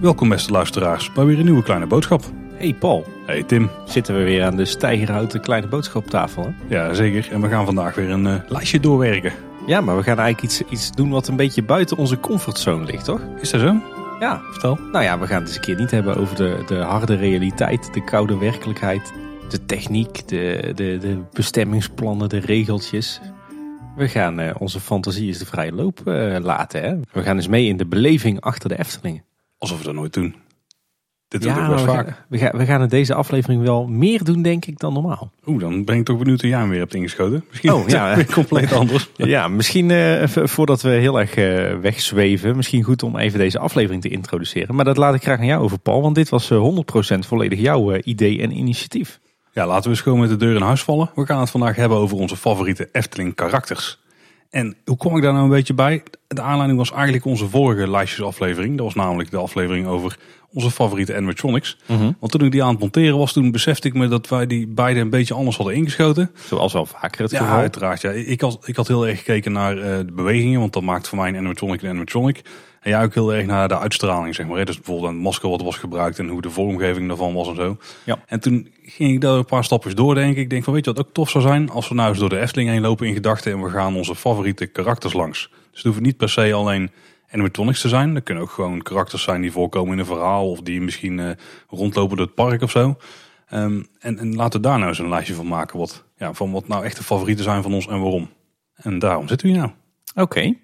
Welkom beste luisteraars bij weer een nieuwe kleine boodschap. Hey Paul, Hey Tim. zitten we weer aan de stijgerhouten kleine boodschaptafel. Hè? Ja zeker. En we gaan vandaag weer een eh, lijstje doorwerken. Ja, maar we gaan eigenlijk iets, iets doen wat een beetje buiten onze comfortzone ligt, toch? Is dat zo? Ja. Vertel. Nou ja, we gaan het eens een keer niet hebben over de, de harde realiteit, de koude werkelijkheid, de techniek, de, de, de bestemmingsplannen, de regeltjes. We gaan eh, onze fantasie eens de vrije loop eh, laten. Hè? We gaan eens mee in de beleving achter de Eftelingen. Alsof we dat nooit doen. Dit doen we Ja, vaak. gaan, we, gaan, we gaan in deze aflevering wel meer doen, denk ik, dan normaal. Oeh, dan ben ik toch benieuwd hoe jij hem weer hebt ingeschoten. Misschien Oh, ja. compleet anders. Ja, misschien eh, voordat we heel erg wegzweven, misschien goed om even deze aflevering te introduceren. Maar dat laat ik graag aan jou over, Paul, want dit was eh, 100% volledig jouw idee en initiatief. Ja, laten we eens gewoon met de deur in huis vallen. We gaan het vandaag hebben over onze favoriete Efteling karakters. En hoe kom ik daar nou een beetje bij? De aanleiding was eigenlijk onze vorige lijstjesaflevering. Dat was namelijk de aflevering over onze favoriete animatronics. Want toen ik die aan het monteren was, toen besefte ik me dat wij die beide een beetje anders hadden ingeschoten. Zoals wel vaker het Ja, geval. uiteraard. Ja. Ik, had, ik had heel erg gekeken naar eh, de bewegingen, want dat maakt voor mij een animatronic een animatronic. Jij ook heel erg naar de uitstraling, zeg maar. hè. Dus bijvoorbeeld een masker wat was gebruikt en hoe de vormgeving daarvan was en zo. Ja. En toen ging ik daar een paar stapjes door, denk ik. Ik denk van, weet je wat ook tof zou zijn? Als we nou eens door de Efteling heen lopen in gedachten en we gaan onze favoriete karakters langs. Dus het hoeven niet per se alleen animatronics te zijn. Dat kunnen ook gewoon karakters zijn die voorkomen in een verhaal of die misschien eh, rondlopen door het park of zo. Ehm, en, en laten we daar nou eens een lijstje van maken wat, ja, van wat nou echt de favorieten zijn van ons en waarom. En daarom zitten we hier nou. Oké.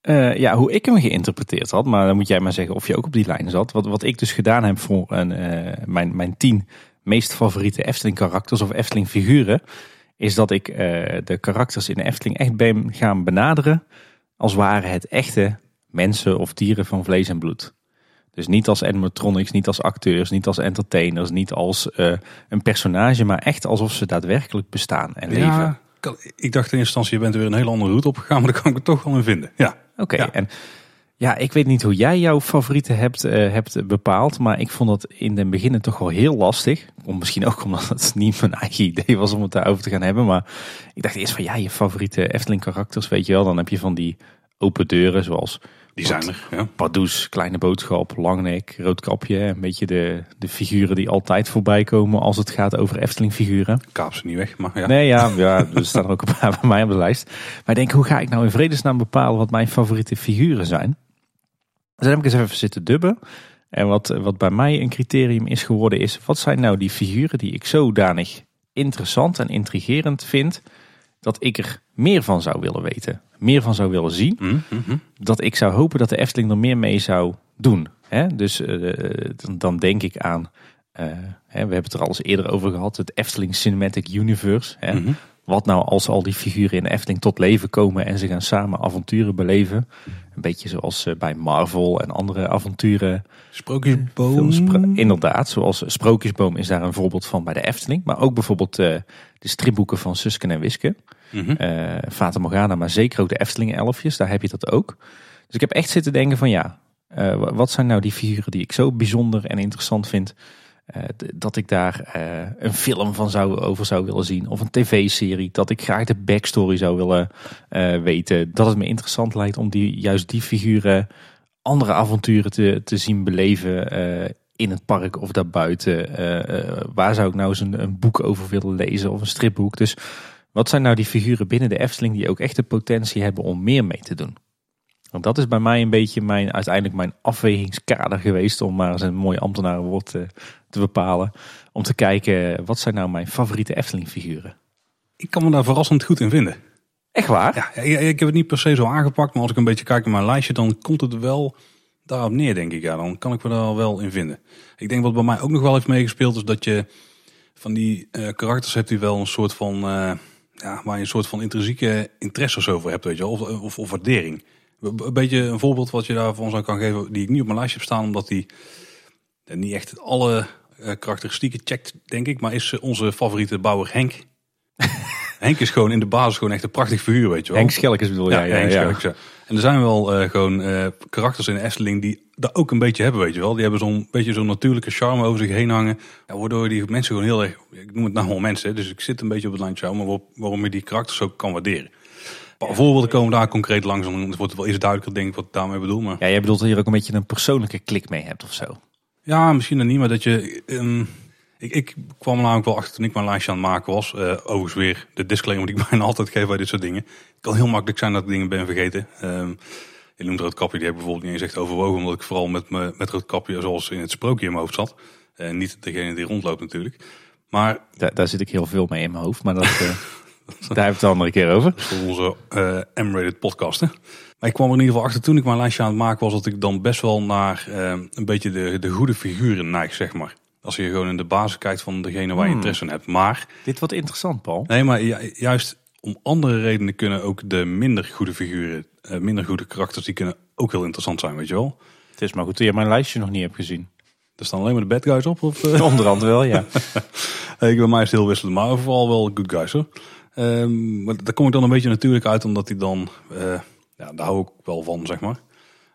Eh, ja, hoe ik hem geïnterpreteerd had, maar dan moet jij maar zeggen of je ook op die lijn zat. Wat, wat ik dus gedaan heb voor een, eh, mijn, mijn tien meest favoriete Efteling karakters of Efteling figuren, is dat ik eh, de karakters in de Efteling echt ben gaan benaderen als waren het echte mensen of dieren van vlees en bloed. Dus niet als animatronics, niet als acteurs, niet als entertainers, niet als een personage, maar echt alsof ze daadwerkelijk bestaan en leven. Ja, kan- ik dacht in eerste instantie, je bent weer een hele andere route opgegaan, maar daar kan ik het toch wel in vinden. Ja, Oké, Ja. en ja, ik weet niet hoe jij jouw favorieten hebt, eh, hebt bepaald, maar ik vond dat in den beginnen toch wel heel lastig. Om, misschien ook omdat het niet mijn eigen idee was om het daarover te gaan hebben, maar ik dacht eerst van ja, je favoriete Efteling karakters, weet je wel, dan heb je van die open deuren zoals die zijn er. Ja. Pardoes, Kleine Boodschap, Langnek, Roodkapje, een beetje de, de figuren die altijd voorbij komen als het gaat over Efteling figuren. Kaap ze niet weg, maar ja. Nee, ja, ja, er staan er ook een paar bij mij op de lijst. Maar ik denk, hoe ga ik nou in vredesnaam bepalen wat mijn favoriete figuren zijn? Dus dan heb ik eens even zitten dubben. En wat, wat bij mij een criterium is geworden is, wat zijn nou die figuren die ik zodanig interessant en intrigerend vind, dat ik er meer van zou willen weten. Meer van zou willen zien. Hm, hm, hm. Dat ik zou hopen dat de Efteling er meer mee zou doen. Hè? Dus eh, dan, dan denk ik aan, eh, hè, we hebben het er al eens eerder over gehad, het Efteling Cinematic Universe. Hè? Mhm. Wat nou als al die figuren in de Efteling tot leven komen en ze gaan samen avonturen beleven. Een beetje zoals eh, bij Marvel en andere avonturen. Sprookjesboom. Films. Inderdaad, zoals Sprookjesboom is daar een voorbeeld van bij de Efteling. Maar ook bijvoorbeeld eh, de stripboeken van Susken en Wiske. Eh Fata Morgana, maar zeker ook de Efteling elfjes. Daar heb je dat ook. Dus ik heb echt zitten denken van ja, eh, wa- wat zijn nou die figuren die ik zo bijzonder en interessant vind. eh, dat ik daar een film van zou, over zou willen zien. Of een tv-serie. Dat ik graag de backstory zou willen weten. Dat het me interessant lijkt om die, juist die figuren andere avonturen te, te zien beleven. in het park of daarbuiten. Waar zou ik nou eens een, een boek over willen lezen of een stripboek. Dus wat zijn nou die figuren binnen de Efteling die ook echt de potentie hebben om meer mee te doen? Want dat is bij mij een beetje mijn, uiteindelijk mijn afwegingskader geweest om maar eens een mooi ambtenarenwoord te, te bepalen. Om te kijken, wat zijn nou mijn favoriete Efteling figuren? Ik kan me daar verrassend goed in vinden. Echt waar? Ja, ik, ik heb het niet per se zo aangepakt, maar als ik een beetje kijk naar mijn lijstje, dan komt het wel daarop neer, denk ik. Ja, dan kan ik me daar wel in vinden. Ik denk wat bij mij ook nog wel heeft meegespeeld, is dat je van die eh, karakters hebt die wel een soort van, eh, ja, waar je een soort van intrinsieke interesses over hebt, weet je wel, of, of, of waardering. Een beetje een voorbeeld wat je daarvan zou kan geven, die ik niet op mijn lijstje heb staan, omdat die niet echt alle eh, karakteristieken checkt, denk ik, maar is eh, onze favoriete bouwer Henk. Henk is gewoon in de basis gewoon echt een prachtig figuur, weet je wel. Henk Schelkes bedoel jij? Ja, Henk ja, Schelkes, ja. En er zijn wel eh, gewoon eh, karakters in de Efteling die dat ook een beetje hebben, weet je wel. Die hebben zo'n beetje zo'n natuurlijke charme over zich heen hangen. Ja, waardoor die mensen gewoon heel erg, ik noem het nou wel mensen, dus ik zit een beetje op het lijntje, maar waar- waarom je die karakters ook kan waarderen. Voorbeelden komen daar concreet langs, dan wordt het wel iets duidelijker denk ik wat ik daarmee bedoel. Maar Ja, jij bedoelt dat je er ook een beetje een persoonlijke klik mee hebt of zo. ja, misschien dan niet, maar dat je... ehm, ik, ik kwam er namelijk wel achter toen ik mijn lijstje aan het maken was. Eh overigens weer de disclaimer die ik bijna altijd geef bij dit soort dingen. Het kan heel makkelijk zijn dat ik dingen ben vergeten. Ehm je noemt roodkapje, die heb ik bijvoorbeeld niet eens echt overwogen. Omdat ik vooral met, me, met roodkapje zoals in het sprookje in mijn hoofd zat. En niet degene die rondloopt natuurlijk. Maar Daar, daar zit ik heel veel mee in mijn hoofd, maar dat, eh, daar hebben we het de andere keer over. voor onze eh M-rated podcasten. Maar ik kwam er in ieder geval achter toen ik mijn lijstje aan het maken was... dat ik dan best wel naar een beetje de, de goede figuren neig, zeg maar. Als je gewoon in de basis kijkt van degene waar je interesse in hebt. Maar Dit wordt interessant, Paul. Nee, maar ju- juist om andere redenen kunnen ook de minder goede figuren, eh, minder goede karakters, die kunnen ook heel interessant zijn, weet je wel. Het is maar goed dat je mijn lijstje nog niet hebt gezien. Er staan alleen maar de bad guys op. Of, eh? Onder andere wel, ja. ik bij mij is heel wisselend, maar vooral wel good guys hoor. Ehm, maar daar kom ik dan een beetje natuurlijk uit, omdat hij dan, eh, ja, daar hou ik wel van, zeg maar.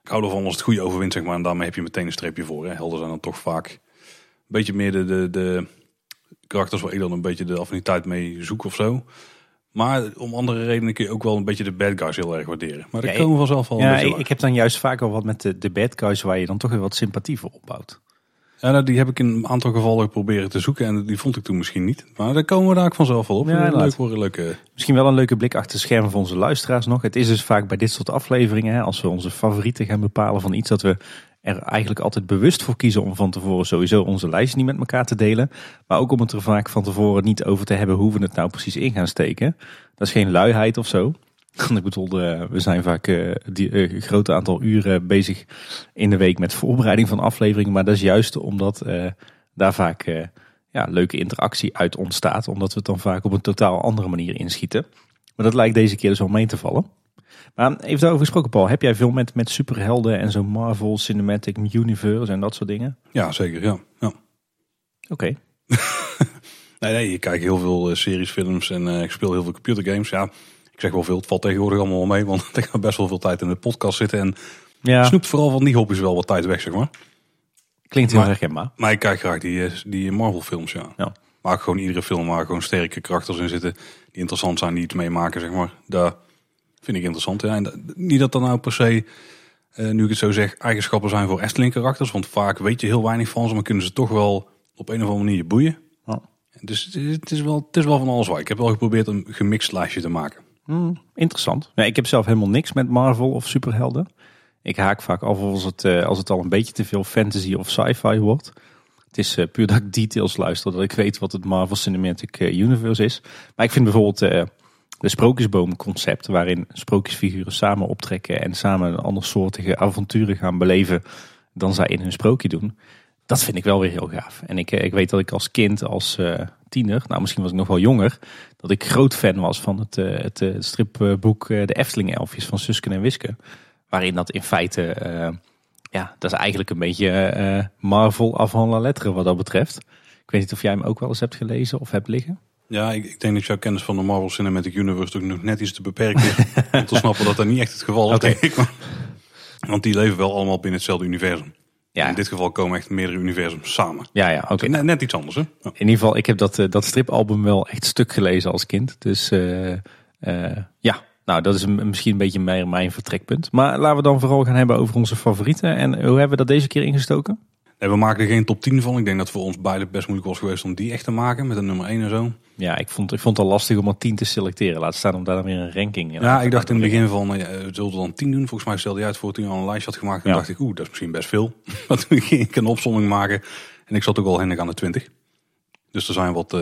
Ik hou ervan als het goede overwint, zeg maar, en daarmee heb je meteen een streepje voor. Hè. Helden zijn dan toch vaak beetje meer de, de, de karakters waar ik dan een beetje de affiniteit mee zoek of zo. Maar om andere redenen kun je ook wel een beetje de bad guys heel erg waarderen. Maar daar Ja, komen we vanzelf een Ja, ik, heb dan juist vaak al wat met de, de bad guys waar je dan toch weer wat sympathie voor opbouwt. Ja, nou, die heb ik in een aantal gevallen proberen te zoeken en die vond ik toen misschien niet. Maar daar komen we daar ook vanzelf wel op. Ja, leuk voor een leuke... Misschien wel een leuke blik achter de schermen voor onze luisteraars nog. Het is dus vaak bij dit soort afleveringen, hè, als we onze favorieten gaan bepalen van iets, dat we er eigenlijk altijd bewust voor kiezen om van tevoren sowieso onze lijst niet met elkaar te delen. Maar ook om het er vaak van tevoren niet over te hebben hoe we het nou precies in gaan steken. Dat is geen luiheid of zo. Ik bedoel, eh, we zijn vaak eh, eh, een groot aantal uren bezig in de week met voorbereiding van afleveringen. Maar dat is juist omdat daar vaak ja, leuke interactie uit ontstaat. Omdat we het dan vaak op een totaal andere manier inschieten. Maar dat lijkt deze keer dus wel mee te vallen. Maar even daarover gesproken, Paul. Heb jij veel met, met superhelden en zo Marvel Cinematic Universe en dat soort dingen? Ja, zeker, ja. ja. Oké. Nee, nee, ik kijk heel veel eh, series, films en eh, ik speel heel veel computergames. Ja, ik zeg wel veel, het valt tegenwoordig allemaal wel mee, want ik ga best wel veel tijd in de podcast zitten. En Ja, snoept vooral van die hobby's wel wat tijd weg, zeg maar. klinkt heel Maar- herkenbaar. Maar ik kijk graag die, eh, die Marvel films, ja. Ja. Maar gewoon iedere film waar gewoon sterke karakters in zitten, die interessant zijn, die iets meemaken, zeg maar. Daar vind ik interessant, ja. En dat- niet dat dat nou per se, eh, nu ik het zo zeg, eigenschappen zijn voor Efteling karakters. Want vaak weet je heel weinig van ze, maar kunnen ze toch wel op een of andere manier boeien. Ja. Dus het is, wel, het is wel van alles waar. Ik heb wel geprobeerd een gemixt lijstje te maken. Hmm, interessant. Nee, ik heb zelf helemaal niks met Marvel of superhelden. Ik haak vaak af als het, eh, als het al een beetje te veel fantasy of sci-fi wordt. Het is eh, puur dat ik details luister, dat ik weet wat het Marvel Cinematic eh, Universe is. Maar ik vind bijvoorbeeld eh, de sprookjesboom concept, waarin sprookjesfiguren samen optrekken en samen andersoortige avonturen gaan beleven dan zij in hun sprookje doen. Dat vind ik wel weer heel gaaf. En ik, eh, ik weet dat ik als kind, als eh, tiener, nou misschien was ik nog wel jonger, dat ik groot fan was van het, eh, het, stripboek De Efteling Elfjes van Susken en Wiske. Waarin dat in feite, ja, dat is eigenlijk een beetje Marvel avant la lettre wat dat betreft. Ik weet niet of jij hem ook wel eens hebt gelezen of hebt liggen. Ja, ik, ik denk dat jouw kennis van de Marvel Cinematic Universe ook nog net iets te beperkt is. om te snappen dat dat niet echt het geval is, denk ik. Want die leven wel allemaal binnen hetzelfde universum. Ja, In dit geval komen echt meerdere universums samen. ja, ja oké. Net, net iets anders, hè? Ja. In ieder geval, ik heb dat, eh, dat stripalbum wel echt stuk gelezen als kind. Dus eh, eh, ja, nou dat is een, misschien een beetje mijn vertrekpunt. Maar laten we dan vooral gaan hebben over onze favorieten. En hoe hebben we dat deze keer ingestoken? Nee, we maken er geen top 10 van. Ik denk dat voor ons beiden best moeilijk was geweest om die echt te maken. Met een nummer 1 en zo. Ja, ik vond, ik vond het al lastig om er tien te selecteren. Laat staan om daar dan weer een ranking in Ja, ik dacht in het begin van, eh, we zullen er dan 10 doen. Volgens mij stelde jij het voor toen je al een lijstje had gemaakt. Ja. dacht ik, oeh, dat is misschien best veel. Maar toen ging ik een opzomming maken. En ik zat ook al handig aan de 20. Dus er zijn wat... eh,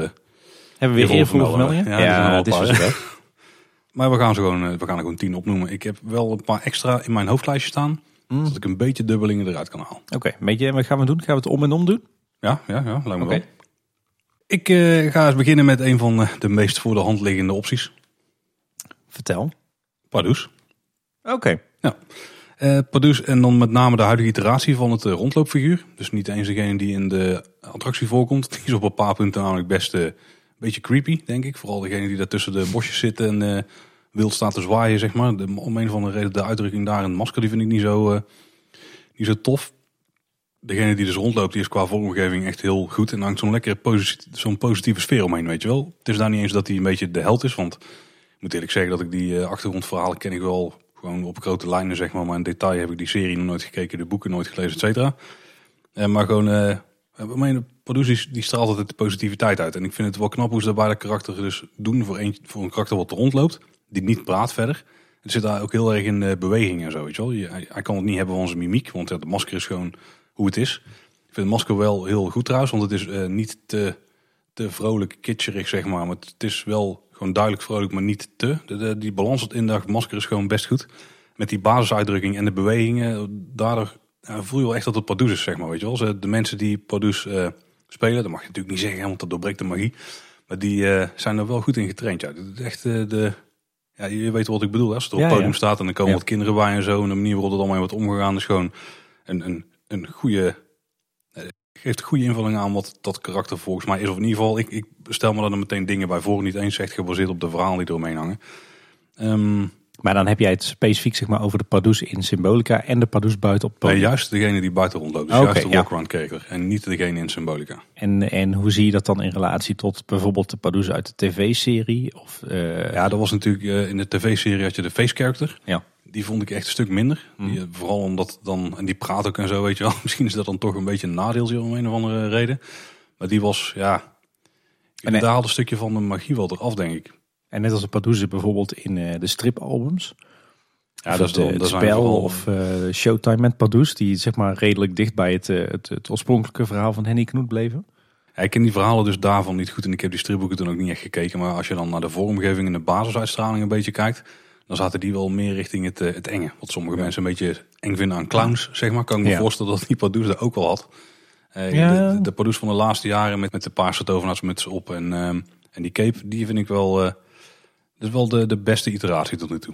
Hebben we weer Eervolle vermeldingen. Ja, Ja, het is wel. maar we gaan, ze gewoon, eh, we gaan er gewoon 10 opnoemen. Ik heb wel een paar extra in mijn hoofdlijstje staan. Mm. Dat ik een beetje dubbelingen eruit kan halen. Oké, een beetje, wat gaan we doen? Gaan we het om en om doen? Ja, ja, ja lijkt me Oké. wel. Ik eh, ga eens beginnen met een van eh, de meest voor de hand liggende opties. Vertel. Pardoes. Oké. Eh Pardoes en dan met name de huidige iteratie van het rondloopfiguur. Dus niet eens degene die in de attractie voorkomt. Die is op een paar punten namelijk best een beetje creepy, denk ik. Vooral degene die daar tussen de bosjes zitten en wild staat te zwaaien, zeg maar. De, om een of andere reden de uitdrukking daar het masker, die vind ik niet zo, eh, niet zo tof. Degene die dus rondloopt, die is qua vormgeving echt heel goed. En hangt zo'n lekkere zo'n positieve sfeer omheen, weet je wel. Het is daar niet eens dat hij een beetje de held is, want ik moet eerlijk zeggen dat ik die eh, achtergrondverhalen ken ik wel gewoon op grote lijnen, zeg maar. Maar in detail heb ik die serie nog nooit gekeken, de boeken nooit gelezen, et cetera. Eh, maar gewoon, mijn Paducci die straalt altijd de positiviteit uit. En ik vind het wel knap hoe ze dat bij dat karakter dus doen voor een, voor een karakter wat er rondloopt. Die niet praat verder. Het zit daar ook heel erg in eh, beweging en zo, weet je wel. Je- hij, kan het niet hebben van zijn mimiek, want de masker is gewoon hoe het is. Ik vind het masker wel heel goed trouwens, want het is eh, niet te, te vrolijk, kitscherig zeg maar. Maar het is wel gewoon duidelijk vrolijk, maar niet te. De, de- die balans in dat masker is gewoon best goed. Met die basisuitdrukking en de bewegingen, daardoor ja, voel je wel echt dat het Pardoes is, zeg maar. Weet je wel. De mensen die Pardoes eh, spelen, dat mag je natuurlijk niet zeggen, want dat doorbreekt de magie. Maar die eh, zijn er wel goed in getraind. Ja. Echt eh, de... Ja, je weet wat ik bedoel. hè. Als het op Ja, het podium ja. staat en dan komen wat kinderen bij en zo. En de manier waarop het allemaal wordt omgegaan is gewoon een, een, een goede... eh, Geeft een goede invulling aan wat dat karakter volgens mij is. Of in ieder geval, ik, ik stel me daar dan meteen dingen bij voor. Niet eens echt gebaseerd op de verhalen die eromheen hangen. Ehm, Maar dan heb jij het specifiek zeg maar, over de Pardoes in Symbolica en de Pardoes buiten op nee, podium. juist degene die buiten rondloopt. Dus juist de walk-around character. En niet degene in Symbolica. En, en hoe zie je dat dan in relatie tot bijvoorbeeld de Pardoes uit de tv-serie? Of, eh, Ja, dat was natuurlijk eh, in de tv-serie had je de face character. Ja. Die vond ik echt een stuk minder. Die, eh, vooral omdat dan, en die praat ook en zo, weet je wel. Misschien is dat dan toch een beetje een nadeeltje om een of andere reden. Maar die was, ja. En, daar haalde een stukje van de magie wel eraf, denk ik. En net als de Pardoes bijvoorbeeld in eh, de stripalbums. Ja, Of dat is de, het spel of eh, Showtime met Pardoes. Die zeg maar redelijk dicht bij het, eh, het, het oorspronkelijke verhaal van Henny Knoet bleven. Ja, ik ken die verhalen dus daarvan niet goed. En ik heb die stripboeken toen ook niet echt gekeken. Maar als je dan naar de vormgeving en de basisuitstraling een beetje kijkt. Dan zaten die wel meer richting het, eh, het enge. Wat sommige mensen een beetje eng vinden aan clowns, zeg maar. Kan ik me Ja. voorstellen dat die Pardoes dat ook wel had. Eh, Ja. De, de Pardoes van de laatste jaren met, met de paarse tovenaarsmuts op en, ehm, en die cape. Die vind ik wel, eh, dat is wel de, de beste iteratie tot nu toe.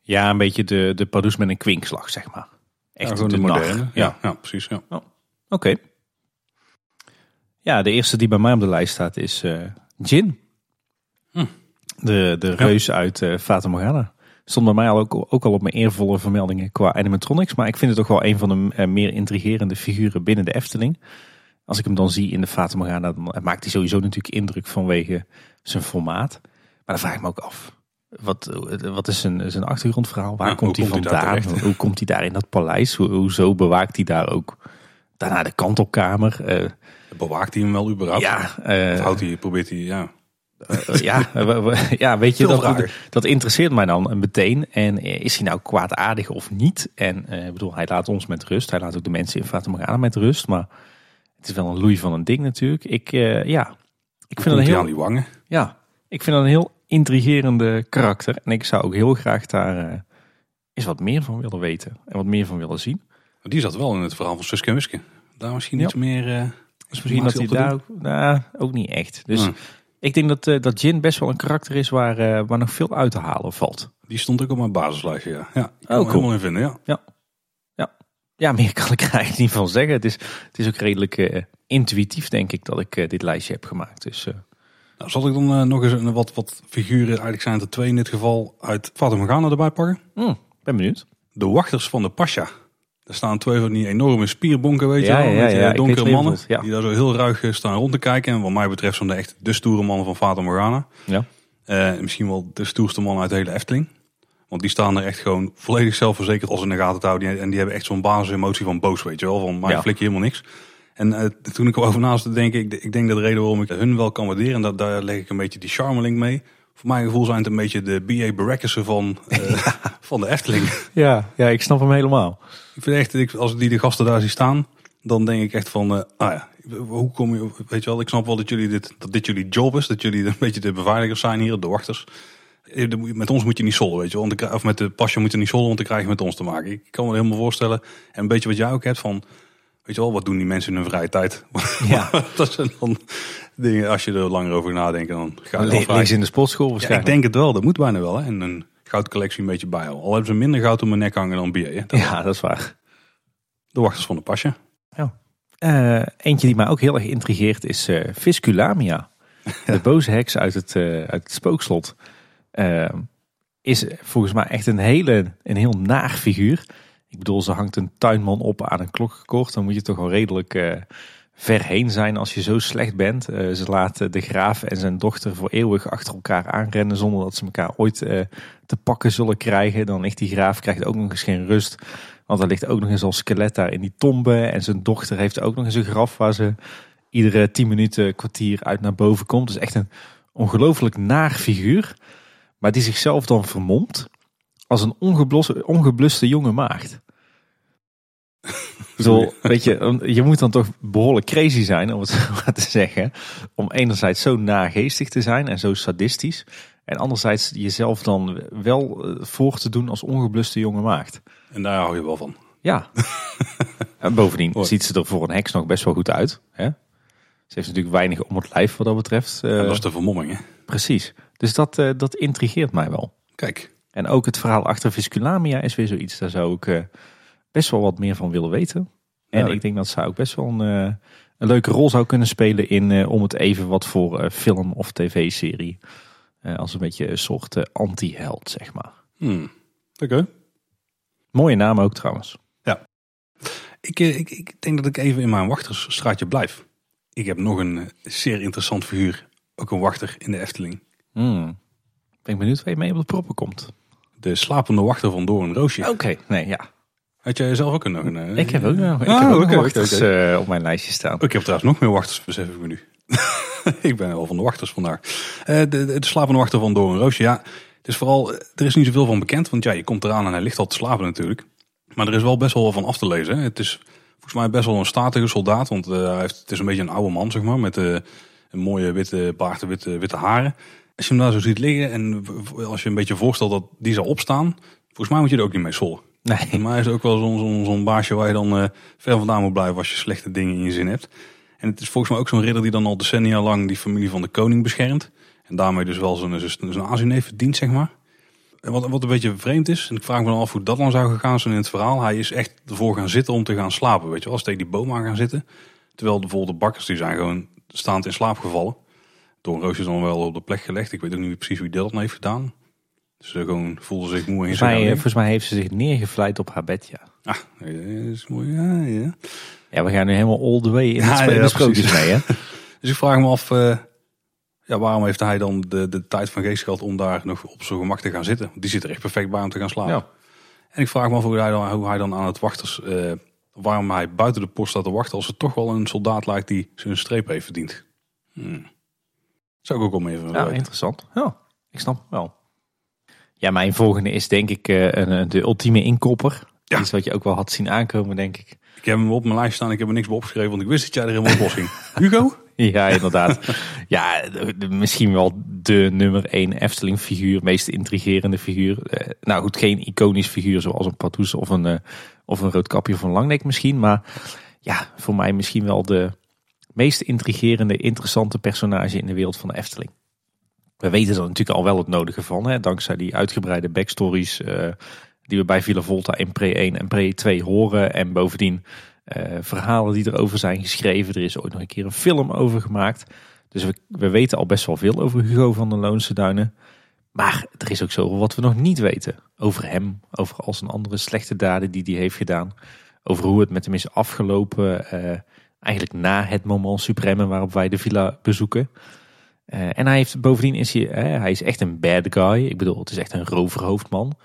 Ja, een beetje de, de Pardoes met een kwinkslag, zeg maar. Echt ja, de, moderne. Ja, Ja, ja, precies. Ja. oké. Ja, de eerste die bij mij op de lijst staat is eh Jin. Hm. De, de reus uit eh Fata Morgana. Stond bij mij al ook, ook al op mijn eervolle vermeldingen qua animatronics. Maar ik vind het toch wel een van de eh, meer intrigerende figuren binnen de Efteling. Als ik hem dan zie in de Fata Morgana, dan maakt hij sowieso natuurlijk indruk vanwege zijn formaat. Maar dan vraag ik me ook af. Wat, wat is zijn, zijn achtergrondverhaal? Waar Ja, komt hij hoe vandaan? terecht? hoe komt hij daar in dat paleis? Hoe, hoezo bewaakt hij daar ook daarna de kantelkamer? Eh, Bewaakt hij hem wel überhaupt? ja, eh, houdt hij, probeert hij, ja. eh, ja, eh, ja, weet je, dat, dat interesseert mij dan meteen. En eh, is hij nou kwaadaardig of niet? En eh, ik bedoel, hij laat ons met rust. Hij laat ook de mensen in Morgana met rust. Maar het is wel een loei van een ding natuurlijk. Ik, eh, ja, ik vind hij heel, aan die wangen? ja, ik vind dat een heel intrigerende karakter. En ik zou ook heel graag daar eh, eens wat meer van willen weten. En wat meer van willen zien. Die zat wel in het verhaal van Suske Wiske. Daar misschien Ja. iets meer... eh, Dus misschien dat hij daar ook, nou, ook niet echt. Dus ik denk dat, eh, dat Jin best wel een karakter is waar, eh, waar nog veel uit te halen valt. Die stond ook op mijn basislijstje, ja. Ja, ik kan Oh, cool. helemaal in vinden, ja. Ja, meer kan ik er eigenlijk niet van zeggen. Het is, het is ook redelijk eh, intuïtief, denk ik, dat ik eh, dit lijstje heb gemaakt. Dus eh, Nou, zal ik dan eh, nog eens een, wat, wat figuren, eigenlijk zijn het er twee in dit geval, uit Fata Morgana erbij pakken? hmm, ben benieuwd. De wachters van de Pasha. Er staan twee van die enorme spierbonken, weet je Ja, wel. ja, met ja, ik donkere mannen. bedoelt. Die daar zo heel ruig eh, staan rond te kijken. En wat mij betreft zijn de echt de stoere mannen van Fata Morgana. Ja. Eh, misschien wel de stoerste man uit de hele Efteling. Want die staan er echt gewoon volledig zelfverzekerd als in de gaten te houden. En die hebben echt zo'n basisemotie van boos, weet je wel. Van, mij flik je helemaal niks. En eh, toen ik erover naast te denken, ik, ik denk dat de reden waarom ik hun wel kan waarderen, en dat, daar leg ik een beetje die charmelink mee. Voor mijn gevoel zijn het een beetje de B.A. Barackussen van, eh, van de Efteling. Ja, ja, ik snap hem helemaal. Ik vind echt, ik, als die de gasten daar zie staan, dan denk ik echt van, ah ja, hoe kom je, weet je wel, ik snap wel dat jullie dit, dat dit jullie job is, dat jullie een beetje de beveiligers zijn hier, de wachters. Met ons moet je niet sollen, weet je wel, of met de pasje moet je niet sollen, want dan krijg je met ons te maken. Ik kan me helemaal voorstellen, en een beetje wat jij ook hebt van, weet je wel, wat doen die mensen in hun vrije tijd? Ja. dat zijn dan dingen, als je er langer over nadenkt, dan ga je Le-. Links in de sportschool Ja, ik waarschijnlijk. denk het wel, dat moet bijna wel, hè, en een goudcollectie een beetje bijhouden. Al hebben ze minder goud om mijn nek hangen dan hè. Ja, dat is waar. De wachters van de pasje. Eh, eentje die mij ook heel erg intrigeert is eh Visculamia. De boze heks uit het, eh, uit het spookslot. Is volgens mij echt een hele, een heel naar figuur. Ik bedoel, ze hangt een tuinman op aan een klokkenkoord. Dan moet je toch wel redelijk uh, ver heen zijn als je zo slecht bent. Uh, ze laten de graaf en zijn dochter voor eeuwig achter elkaar aanrennen zonder dat ze elkaar ooit te pakken zullen krijgen. Dan ligt die graaf krijgt ook nog eens geen rust. Want er ligt ook nog eens al skelet daar in die tombe. En zijn dochter heeft ook nog eens een graf waar ze iedere tien minuten kwartier uit naar boven komt. Dus echt een ongelooflijk naar figuur. Maar die zichzelf dan vermomt als een ongebluste jonge maagd. Zo, weet je, je moet dan toch behoorlijk crazy zijn, om het zo maar te zeggen. Om enerzijds zo nageestig te zijn en zo sadistisch. En anderzijds jezelf dan wel eh, voor te doen als ongebluste jonge maagd. En daar hou je wel van. Ja. en bovendien ziet ze er voor een heks nog best wel goed uit. Hè? Ze heeft natuurlijk weinig om het lijf wat dat betreft. Uh, dat is de vermomming, hè? Precies. Dus dat, uh, dat intrigeert mij wel. Kijk. En ook het verhaal achter Visculamia is weer zoiets. Daar zou ik uh, best wel wat meer van willen weten. En ja, ik denk dat zij ook best wel een, een leuke rol zou kunnen spelen in om het even wat voor film of tv-serie. als een beetje een soort anti-held, zeg maar. Hmm. Oké. Mooie naam ook trouwens. Ja. Ik, ik, ik denk dat ik even in mijn wachtersstraatje blijf. Ik heb nog een zeer interessant figuur. Ook een wachter in de Efteling. Hmm. Ben ik benieuwd waar je mee op de proppen komt. De slapende wachter van Doorn Roosje. Oké, nee, ja. Had jij zelf ook nog een... Uh... Ik heb ook nog, ik ah, heb ook okay, wachters okay. Uh, op mijn lijstje staan. Ik heb trouwens nog meer wachters, besef ik me nu. ik ben wel van de wachters vandaag. Uh, de, de, de slapende wachter van Doorn Roosje, ja. Het is vooral, er is niet zoveel van bekend, want ja, je komt eraan en hij ligt al te slapen natuurlijk. Maar er is wel best wel van af te lezen. Het is volgens mij best wel een statige soldaat, want hij heeft, het is een beetje een oude man, zeg maar, met een mooie witte baard en witte, witte haren. Als je hem daar zo ziet liggen en als je een beetje voorstelt dat die zou opstaan, volgens mij moet je er ook niet mee sollen. Nee. Maar hij is ook wel zo'n zo'n baasje waar je dan uh, ver vandaan moet blijven als je slechte dingen in je zin hebt. En het is volgens mij ook zo'n ridder die dan al decennia lang die familie van de koning beschermt. En daarmee dus wel zijn, zijn aanzien verdient, zeg maar. En wat, wat een beetje vreemd is, en ik vraag me dan af hoe dat dan zou gegaan zijn in het verhaal. Hij is echt ervoor gaan zitten om te gaan slapen, weet je wel. Als tegen die boom aan gaan zitten. Terwijl bijvoorbeeld de bakkers die zijn gewoon staand in slaap gevallen. Door een roosje dan wel op de plek gelegd. Ik weet ook niet precies wie dat dan heeft gedaan. Ze dus gewoon voelde zich moe in volgens mij, volgens mij heeft ze zich neergevleid op haar bed, ja. Ah, is mooi, ja, ja. Ja, we gaan nu helemaal all the way in het ja, ja, sprookjes mee, hè. dus ik vraag me af, uh, ja, waarom heeft hij dan de, de tijd van geest gehad om daar nog op zijn gemak te gaan zitten? Die zit er echt perfect bij om te gaan slapen. Ja. En ik vraag me af hoe hij dan, hoe hij dan aan het wachters, uh, waarom hij buiten de post staat te wachten als het toch wel een soldaat lijkt die zijn streep heeft verdiend. Hmm. Zou ik ook wel even Ja, interessant. Ja, ik snap wel. Ja, mijn volgende is denk ik uh, een, de ultieme inkopper. Ja. Iets wat je ook wel had zien aankomen, denk ik. Ik heb hem op mijn lijst staan. Ik heb er niks bij opgeschreven, want ik wist dat jij er helemaal op ging. Hugo? Ja, inderdaad. ja, misschien wel de nummer één Efteling figuur. Meest intrigerende figuur. Uh, nou goed, geen iconisch figuur zoals een Patoes of een, uh, of een Roodkapje van Langnek misschien. Maar ja, voor mij misschien wel de meest intrigerende, interessante personage in de wereld van de Efteling. We weten er natuurlijk al wel het nodige van, hè, dankzij die uitgebreide backstories uh, die we bij Villa Volta in Pre 1 en Pre 2 horen. En bovendien uh, verhalen die erover zijn geschreven. Er is ooit nog een keer een film over gemaakt. Dus we, we weten al best wel veel over Hugo van der Loonse Duinen. Maar er is ook zoveel wat we nog niet weten. Over hem, over al zijn andere slechte daden die hij heeft gedaan. Over hoe het met hem is afgelopen. Uh, Eigenlijk na het moment supreme waarop wij de villa bezoeken. Uh, en hij heeft bovendien is hij, hij is echt een bad guy. Ik bedoel, het is echt een roverhoofdman.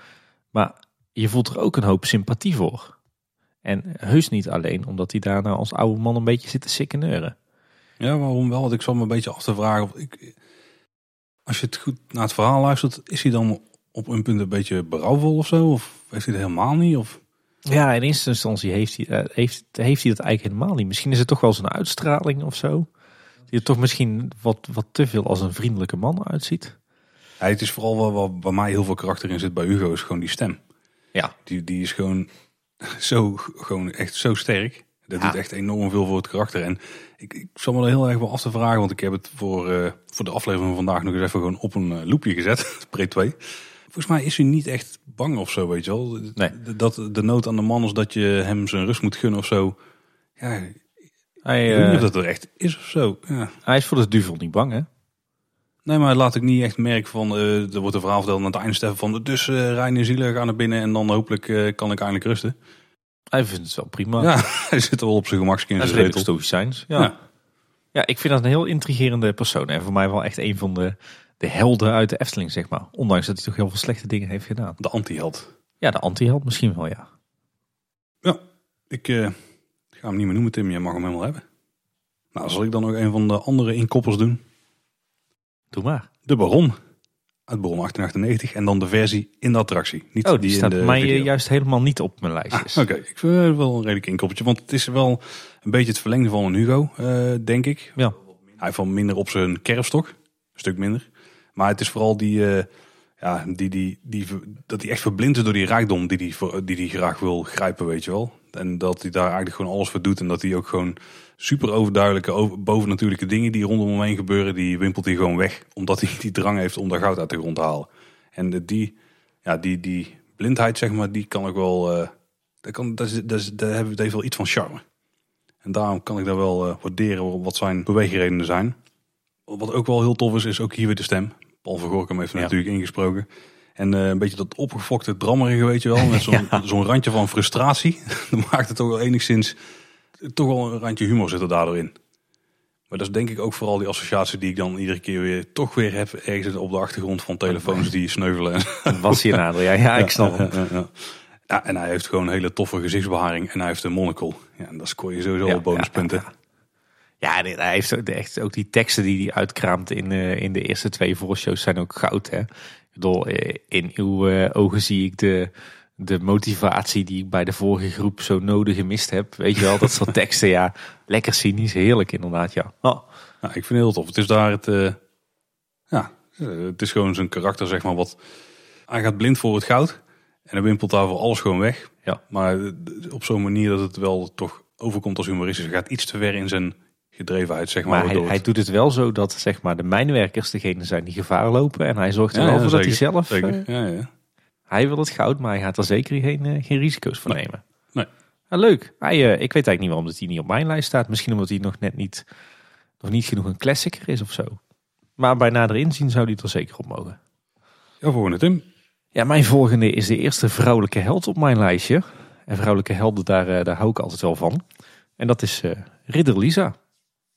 Maar je voelt er ook een hoop sympathie voor. En heus niet alleen omdat hij daarna als oude man een beetje zit te sikkeneuren. Ja, waarom wel? Want ik zal me een beetje af te vragen. Of ik, als je het goed naar het verhaal luistert, is hij dan op een punt een beetje berouwvol of zo? Of heeft hij het helemaal niet? Of? Ja, in eerste instantie heeft hij, uh, heeft, heeft hij dat eigenlijk helemaal niet. Misschien is het toch wel zijn uitstraling of zo. Die er toch misschien wat, wat te veel als een vriendelijke man uitziet. Ja, het is vooral wel waar bij mij heel veel karakter in zit bij Hugo, is gewoon die stem. Ja. Die, die is gewoon zo, gewoon echt zo sterk. Dat doet echt enorm veel voor het karakter. En ik, ik zal me er heel erg wel af te vragen, want ik heb het voor, uh, voor de aflevering van vandaag nog eens even gewoon op een uh, loopje gezet. Pre 2. Volgens mij is hij niet echt bang of zo, weet je wel. Nee. Dat de nood aan de man is dat je hem zijn rust moet gunnen of zo. Ja, hij, ik weet of dat er echt is of zo. Ja. Hij is voor de duvel niet bang, hè? Nee, maar laat ik niet echt merken van, eh, er wordt een verhaal verteld aan het einde van, dus uh, Rijn en Zielen gaan naar binnen en dan hopelijk eh, kan ik eindelijk rusten. Hij vindt het wel prima. Ja, hij zit er wel op zijn gemakje in zijn redelijk stoïcijns. Ja. Ja. ja. ik vind dat een heel intrigerende persoon. En voor mij wel echt een van de, de helden uit de Efteling, zeg maar. Ondanks dat hij toch heel veel slechte dingen heeft gedaan. De anti-held. Ja, de anti-held misschien wel, ja. Ja, ik eh, ga hem niet meer noemen Tim, jij mag hem helemaal hebben. Nou, zal ik dan ook een van de andere inkoppels doen? Doe maar. De Baron. Uit Baron 1898 en dan de versie in de attractie. Niet Oh, die, staat de mij video. eh, juist helemaal niet op mijn lijstjes. Ah, Oké, ik vind het wel een redelijk inkoppertje. Want het is wel een beetje het verlengde van een Hugo, eh, denk ik. Ja. Hij wel minder op zijn kerfstok. Een stuk minder. Maar het is vooral die, eh, ja, die, die, die, dat hij echt verblind is door die rijkdom die hij die, die, die graag wil grijpen, weet je wel. En dat hij daar eigenlijk gewoon alles voor doet. En dat hij ook gewoon super overduidelijke, over, bovennatuurlijke dingen die rondom hem heen gebeuren, die wimpelt hij gewoon weg. Omdat hij die drang heeft om daar goud uit de grond te halen. En de- die, ja, die, die blindheid, zeg maar, die kan ik wel... eh, dat, kan, dat, is, dat, is, dat heeft- wel iets van charme. En daarom kan ik daar wel eh, waarderen wat zijn beweegredenen zijn. Wat ook wel heel tof is, is ook hier weer de stem. Paul van Gorkum heeft er Ja. natuurlijk ingesproken. En eh, een beetje dat opgefokte drammerige, weet je wel. Met zo'n randje van frustratie. Dan maakt het toch wel enigszins... Toch wel een randje humor zit er daardoor in. Maar dat is denk ik ook vooral die associatie die ik dan iedere keer weer... toch weer heb ergens op de achtergrond van telefoons die sneuvelen. Dat was hier nader. Ja, ja, ik snap hem. Ja, en hij heeft gewoon een hele toffe gezichtsbeharing. En hij heeft een monocle. Ja, en dat scoor je sowieso al bonuspunten. Ja, hij heeft ook, echt, ook die teksten die hij uitkraamt in, eh, in de eerste twee voorshows zijn ook goud. Hè? Ik bedoel, eh, in uw eh, ogen zie ik de, de motivatie die ik bij de vorige groep zo nodig gemist heb. Weet je wel, dat soort teksten, ja. Lekker cynisch, heerlijk inderdaad, ja. Oh, Nou, ik vind het heel tof. Het is daar het... ja, het is gewoon zijn karakter, zeg maar. Wat, hij gaat blind voor het goud. En hij wimpelt daarvoor alles gewoon weg. Ja. Maar op zo'n manier dat het wel toch overkomt als humoristisch. Hij gaat iets te ver in zijn gedrevenheid, zeg maar. maar hij, doet het wel zo dat zeg maar, de mijnwerkers degene zijn die gevaar lopen. En hij zorgt er wel voor dat hij zelf... Zeker, eh, ja, ja. hij wil het goud, maar hij gaat er zeker geen, eh, geen risico's Nee. nemen. Nee. Ja, leuk. Hij, eh, ik weet eigenlijk niet waarom dat hij niet op mijn lijst staat. Misschien omdat hij nog net niet, nog niet genoeg een klassieker is of zo. Maar bij nader inzien zou hij er zeker op mogen. Ja, volgende Tim. Ja, mijn volgende is de eerste vrouwelijke held op mijn lijstje. En vrouwelijke helden, daar, daar hou ik altijd wel van. En dat is eh, Ridder Lisa.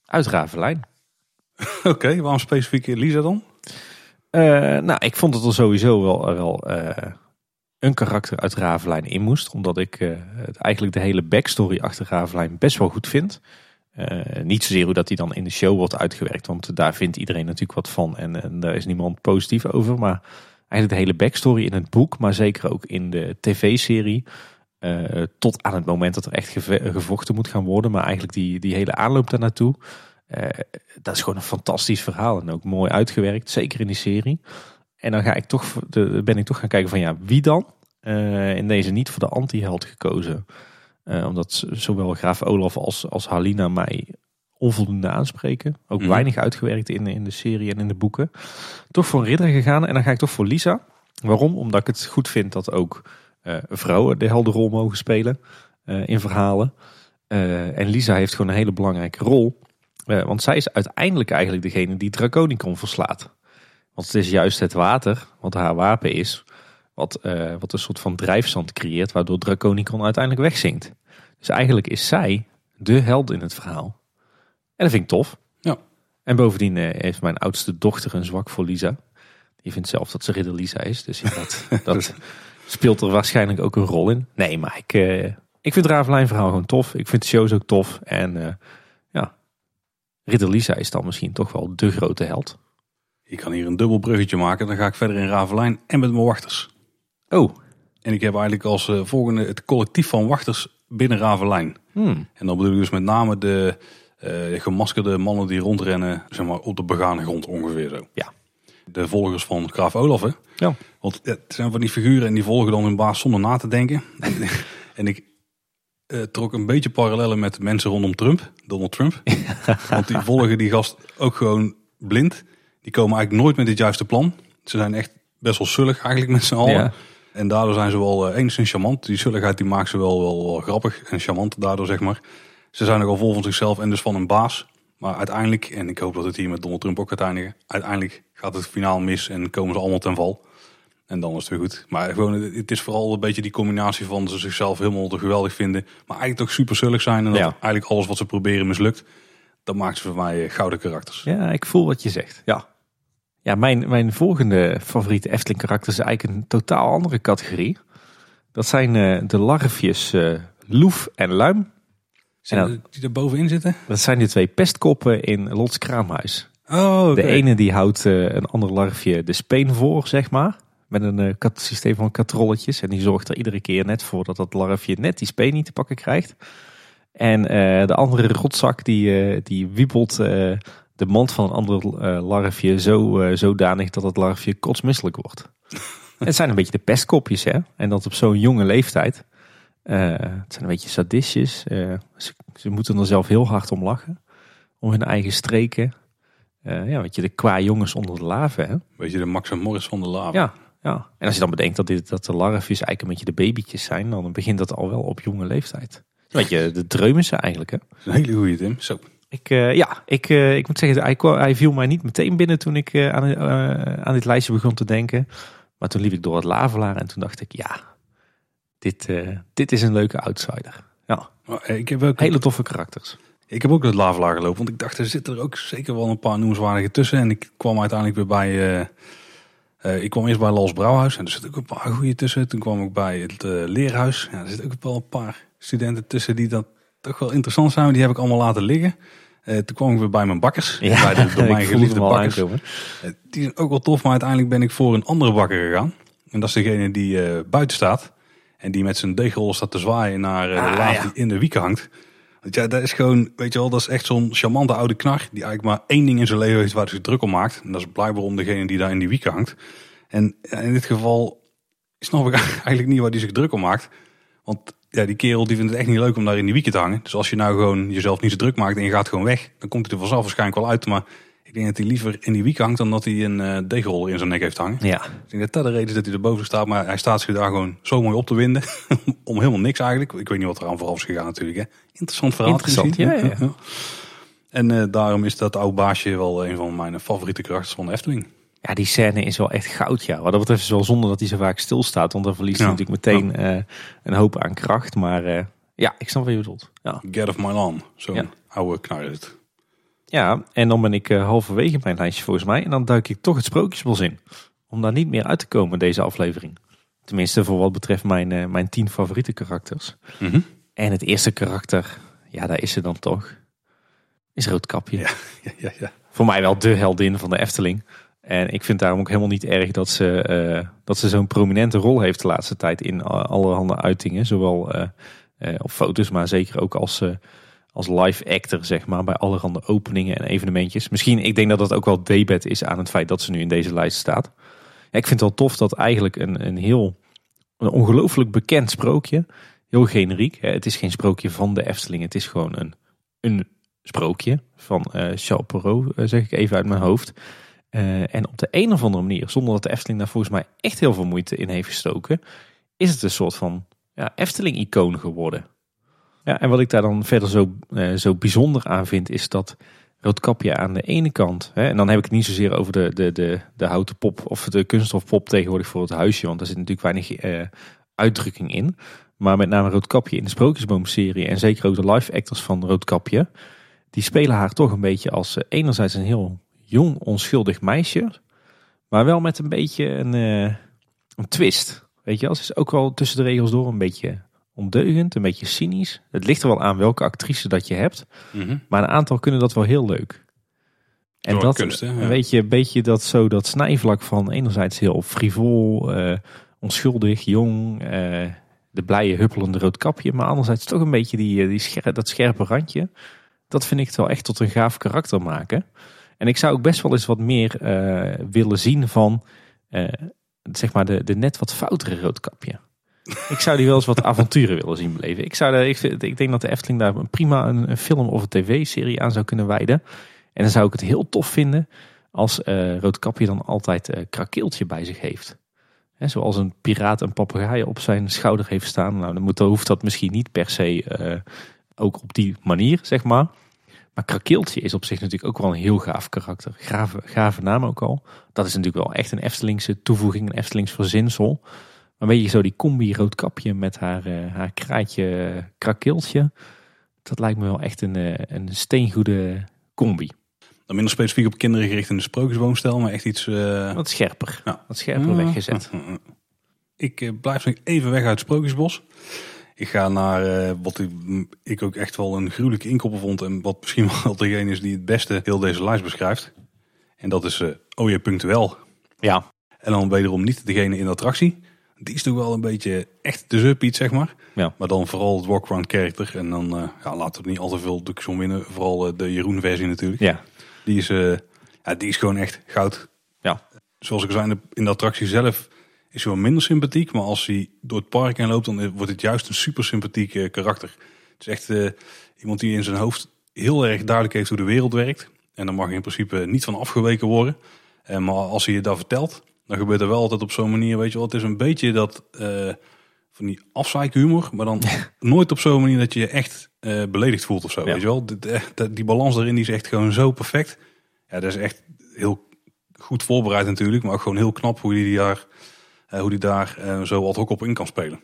Uit Ravelijn. Oké, waarom specifiek Lisa dan? Eh, nou, ik vond het er sowieso wel, wel eh, een karakter uit Ravelijn in moest. Omdat ik eh, het eigenlijk de hele backstory achter Ravelijn best wel goed vind. Eh, niet zozeer hoe dat die dan in de show wordt uitgewerkt. Want daar vindt iedereen natuurlijk wat van. En, en daar is niemand positief over. Maar eigenlijk de hele backstory in het boek. Maar zeker ook in de tv-serie. Eh, tot aan het moment dat er echt geve- gevochten moet gaan worden. Maar eigenlijk die, die hele aanloop daar naartoe. eh, dat is gewoon een fantastisch verhaal. En ook mooi uitgewerkt. Zeker in die serie. En dan ga ik toch, de, ben ik toch gaan kijken van ja, wie dan? Eh, in deze niet voor de anti-held gekozen. Eh, omdat zowel graaf Olaf als, als Halina mij onvoldoende aanspreken. Ook Mhm. weinig uitgewerkt in, in de serie en in de boeken. Toch voor een ridder gegaan en dan ga ik toch voor Lisa. Waarom? Omdat ik het goed vind dat ook eh, vrouwen de heldenrol mogen spelen eh, in verhalen. Eh, en Lisa heeft gewoon een hele belangrijke rol. Eh, want zij is uiteindelijk eigenlijk degene die Draconicon verslaat. Want het is juist het water, wat haar wapen is, wat, eh, wat een soort van drijfzand creëert, waardoor Draconicon uiteindelijk wegzinkt. Dus eigenlijk is zij de held in het verhaal. En dat vind ik tof. Ja. En bovendien eh, heeft mijn oudste dochter een zwak voor Lisa. Die vindt zelf dat ze ridder Lisa is. Dus ja, dat, dat speelt er waarschijnlijk ook een rol in. Nee, maar ik, eh, ik vind het Ravelijn verhaal gewoon tof. Ik vind de shows ook tof. En eh, ja, ridder Lisa is dan misschien toch wel de grote held. Ik kan hier een dubbel bruggetje maken. Dan ga ik verder in Ravelijn en met mijn wachters. Oh, En ik heb eigenlijk als eh, volgende het collectief van wachters binnen Ravelijn. hmm. En dan bedoel ik dus met name de gemaskerde mannen die rondrennen zeg maar, op de begane grond ongeveer zo. Ja. De volgers van graaf Olaf. Hè? Ja. Want het zijn van die figuren en die volgen dan hun baas zonder na te denken. en ik eh, trok een beetje parallellen met mensen rondom Trump, Donald Trump. Want die volgen die gast ook gewoon blind. Die komen eigenlijk nooit met het juiste plan. Ze zijn echt best wel sullig eigenlijk met z'n allen. Ja. En daardoor zijn ze wel uh, enigszins charmant. Die zulligheid die maakt ze wel, wel, wel grappig en charmant daardoor zeg maar. Ze zijn nogal vol van zichzelf en dus van een baas. Maar uiteindelijk, en ik hoop dat het hier met Donald Trump ook gaat eindigen. Uiteindelijk gaat het finaal mis en komen ze allemaal ten val. En dan is het weer goed. Maar gewoon, het is vooral een beetje die combinatie van ze zichzelf helemaal te geweldig vinden. Maar eigenlijk toch super zullig zijn. En dat Ja. eigenlijk alles wat ze proberen mislukt. Dat maakt ze voor mij eh, gouden karakters. Ja, ik voel wat je zegt. Ja, ja mijn, mijn volgende favoriete Efteling karakter is eigenlijk een totaal andere categorie. Dat zijn eh, de larfjes eh, Loef en Luim. Zijn En die er bovenin zitten? Dat zijn de twee pestkoppen in Lots Kraamhuis. Oh. De ene die houdt eh, een ander larfje de speen voor, zeg maar. Met een eh, systeem van katrolletjes. En die zorgt er iedere keer net voor dat dat larfje net die speen niet te pakken krijgt. En eh, de andere rotzak die, die wiebelt de mand van een ander larfje zo, zodanig dat het larfje kotsmisselijk wordt. het zijn een beetje de pestkopjes, hè. En dat op zo'n jonge leeftijd. Het zijn een beetje sadistjes. Ze, ze moeten er zelf heel hard om lachen. Om hun eigen streken. Eh, ja, weet je, de qua jongens onder de laven, hè. Beetje de Max en Morris van de lava. Ja, ja. En als je dan bedenkt dat, dit, dat de larfjes eigenlijk een beetje de babytjes zijn, dan begint dat al wel op jonge leeftijd. Weet je, de dreumissen eigenlijk. Hè? Dat is een hele goede Tim. Zo. Ik, eh, ja, ik, eh, ik moet zeggen, hij, kwam- hij viel mij niet meteen binnen toen ik aan, aan dit lijstje begon te denken. Maar toen liep ik door het lavelaar en toen dacht ik, ja, dit, dit is een leuke outsider. Ja, Ik heb ook, hele toffe karakters. Ik heb ook het lavelaar gelopen. Want ik dacht, er zitten er ook zeker wel een paar noemenswaardige tussen. En ik kwam uiteindelijk weer bij... eh, eh, ik kwam eerst bij Lals Brouwhuis. En er zitten ook een paar goede tussen. Toen kwam ik bij het eh, Leerhuis. Ja, er zitten ook wel een paar studenten tussen die dat toch wel interessant zijn. Die heb ik allemaal laten liggen. Toen kwam ik weer bij mijn bakkers. bij de door mij ik voelde geliefde bakkers. Die zijn ook wel tof, maar uiteindelijk ben ik voor een andere bakker gegaan. En dat is degene die buiten staat. En die met zijn deegrol staat te zwaaien naar Ah, de laaf ja. die in de wieken hangt. Ja, dat is gewoon, weet je wel, dat is echt zo'n charmante oude knar. Die eigenlijk maar één ding in zijn leven heeft waar hij zich druk om maakt. En dat is blijkbaar om degene die daar in die wieken hangt. En in dit geval snap ik eigenlijk niet waar hij zich druk om maakt. Want ja, die kerel die vindt het echt niet leuk om daar in die wieken te hangen. Dus als je nou gewoon jezelf niet zo druk maakt en je gaat gewoon weg, dan komt hij er vanzelf waarschijnlijk wel uit. Maar ik denk dat hij liever in die wieken hangt dan dat hij een eh deegrol in zijn nek heeft hangen. Ja, Ik denk dat dat de reden is dat hij erboven staat. Maar hij staat zich daar gewoon zo mooi op te winden. om helemaal niks eigenlijk. Ik weet niet wat er aan vooraf is gegaan natuurlijk. Hè. Interessant verhaal. Interessant, ja, ja. En eh, daarom is dat oude baasje wel een van mijn favoriete karakters van de Efteling. Ja, die scène is wel echt goud, ja. Wat dat betreft is wel zonde dat hij zo vaak stilstaat. Want dan verliest hij natuurlijk meteen eh, een hoop aan kracht. Maar eh, ja, ik snap wat je bedoelt. Ja. Get of my lawn. Zo'n oude het. Ja, en dan ben ik eh, halverwege mijn lijstje volgens mij. En dan duik ik toch het sprookjesbos in. Om daar niet meer uit te komen deze aflevering. Tenminste, voor wat betreft mijn, eh, mijn tien favoriete karakters. Mhm. En het eerste karakter, ja, daar is ze dan toch. Is Roodkapje. Ja. Ja, ja, ja. Voor mij wel de heldin van de Efteling. En ik vind daarom ook helemaal niet erg dat ze, eh, dat ze zo'n prominente rol heeft de laatste tijd in allerhande uitingen. Zowel op foto's, maar zeker ook als, als live actor, zeg maar, bij allerhande openingen en evenementjes. Misschien, ik denk dat dat ook wel debet is aan het feit dat ze nu in deze lijst staat. Ja, ik vind het wel tof dat eigenlijk een, een heel, een ongelooflijk bekend sprookje, heel generiek. Hè, het is geen sprookje van de Efteling, het is gewoon een, een sprookje van eh Charles eh, zeg ik even uit mijn hoofd. Eh, en op de een of andere manier, zonder dat de Efteling daar volgens mij echt heel veel moeite in heeft gestoken, is het een soort van ja, Efteling-icoon geworden. Ja, en wat ik daar dan verder zo, eh, zo bijzonder aan vind, is dat Roodkapje aan de ene kant, hè, en dan heb ik het niet zozeer over de, de, de, de houten pop of de kunststofpop tegenwoordig voor het huisje, want daar zit natuurlijk weinig eh, uitdrukking in. Maar met name Roodkapje in de Sprookjesboom-serie en zeker ook de live actors van Roodkapje, die spelen haar toch een beetje als eh, enerzijds een heel jong, onschuldig meisje, maar wel met een beetje een, een twist. Weet je ze is ook wel tussen de regels door een beetje ondeugend, een beetje cynisch. Het ligt er wel aan welke actrice dat je hebt, Mhm. maar een aantal kunnen dat wel heel leuk. En Door dat, kunst, hè? Ja. een beetje, een beetje dat zo dat snijvlak van enerzijds heel frivol, eh, onschuldig, jong, eh, de blije huppelende roodkapje, maar anderzijds toch een beetje die, eh, die scher- dat scherpe randje. Dat vind ik het wel echt tot een gaaf karakter maken. En ik zou ook best wel eens wat meer willen zien van zeg maar de, de net wat foutere roodkapje. Ik zou die wel eens wat avonturen willen zien beleven. Ik, zou, ik, ik denk dat de Efteling daar prima een, film of een tv-serie aan zou kunnen wijden. En dan zou ik het heel tof vinden als eh Roodkapje dan altijd eh krakeeltje bij zich heeft. Zoals een piraat een papegaai op zijn schouder heeft staan. Nou, dan, moet, hoeft dat misschien niet per se eh, ook op die manier, zeg maar. Maar Krakeeltje is op zich natuurlijk ook wel een heel gaaf karakter. Gave, gave naam ook al. Dat is natuurlijk wel echt een Eftelingse toevoeging, een Eftelings verzinsel. Maar weet je zo die combi roodkapje met haar, uh, haar kraaitje krakeeltje. Dat lijkt me wel echt een, uh, een steengoede combi. Dan minder specifiek op kinderen gericht in de sprookjeswoonstijl, maar echt iets... Uh... Wat scherper. Ja. Wat scherper weggezet. Ik blijf nog even weg uit het Sprookjesbos. Ik ga naar wat ik, ik, ook echt wel een gruwelijke inkoppel vond. En wat misschien wel degene is die het beste heel deze lijst beschrijft. En dat is uh, Oje Punctueel. Ja. En dan wederom niet degene in de attractie. Die is toch wel een beetje echt de zuppiet, zeg maar. Ja. Maar dan vooral het walk around character. En dan uh, ja, laten we niet al te veel Duxon winnen. Vooral uh, de Jeroen versie natuurlijk. Ja. Die is, uh, ja, die is gewoon echt goud. Ja. Zoals ik zei, in de, in de attractie zelf is hij wel minder sympathiek. Maar als hij door het park heen loopt, dan wordt het juist een super sympathiek karakter. Het is echt iemand die in zijn hoofd heel erg duidelijk heeft hoe de wereld werkt. En daar mag je in principe niet van afgeweken worden. En maar als hij je dat vertelt, dan gebeurt er wel altijd op zo'n manier, weet je wel. Het is een beetje dat uh, van die afzaakhumor, maar dan nooit op zo'n manier dat je je echt uh, beledigd voelt of zo, weet je wel. Die, die balans daarin die is echt gewoon zo perfect. Ja, dat is echt heel goed voorbereid natuurlijk, maar ook gewoon heel knap hoe die daar, uh, hoe die daar zo ad hoc op in kan spelen.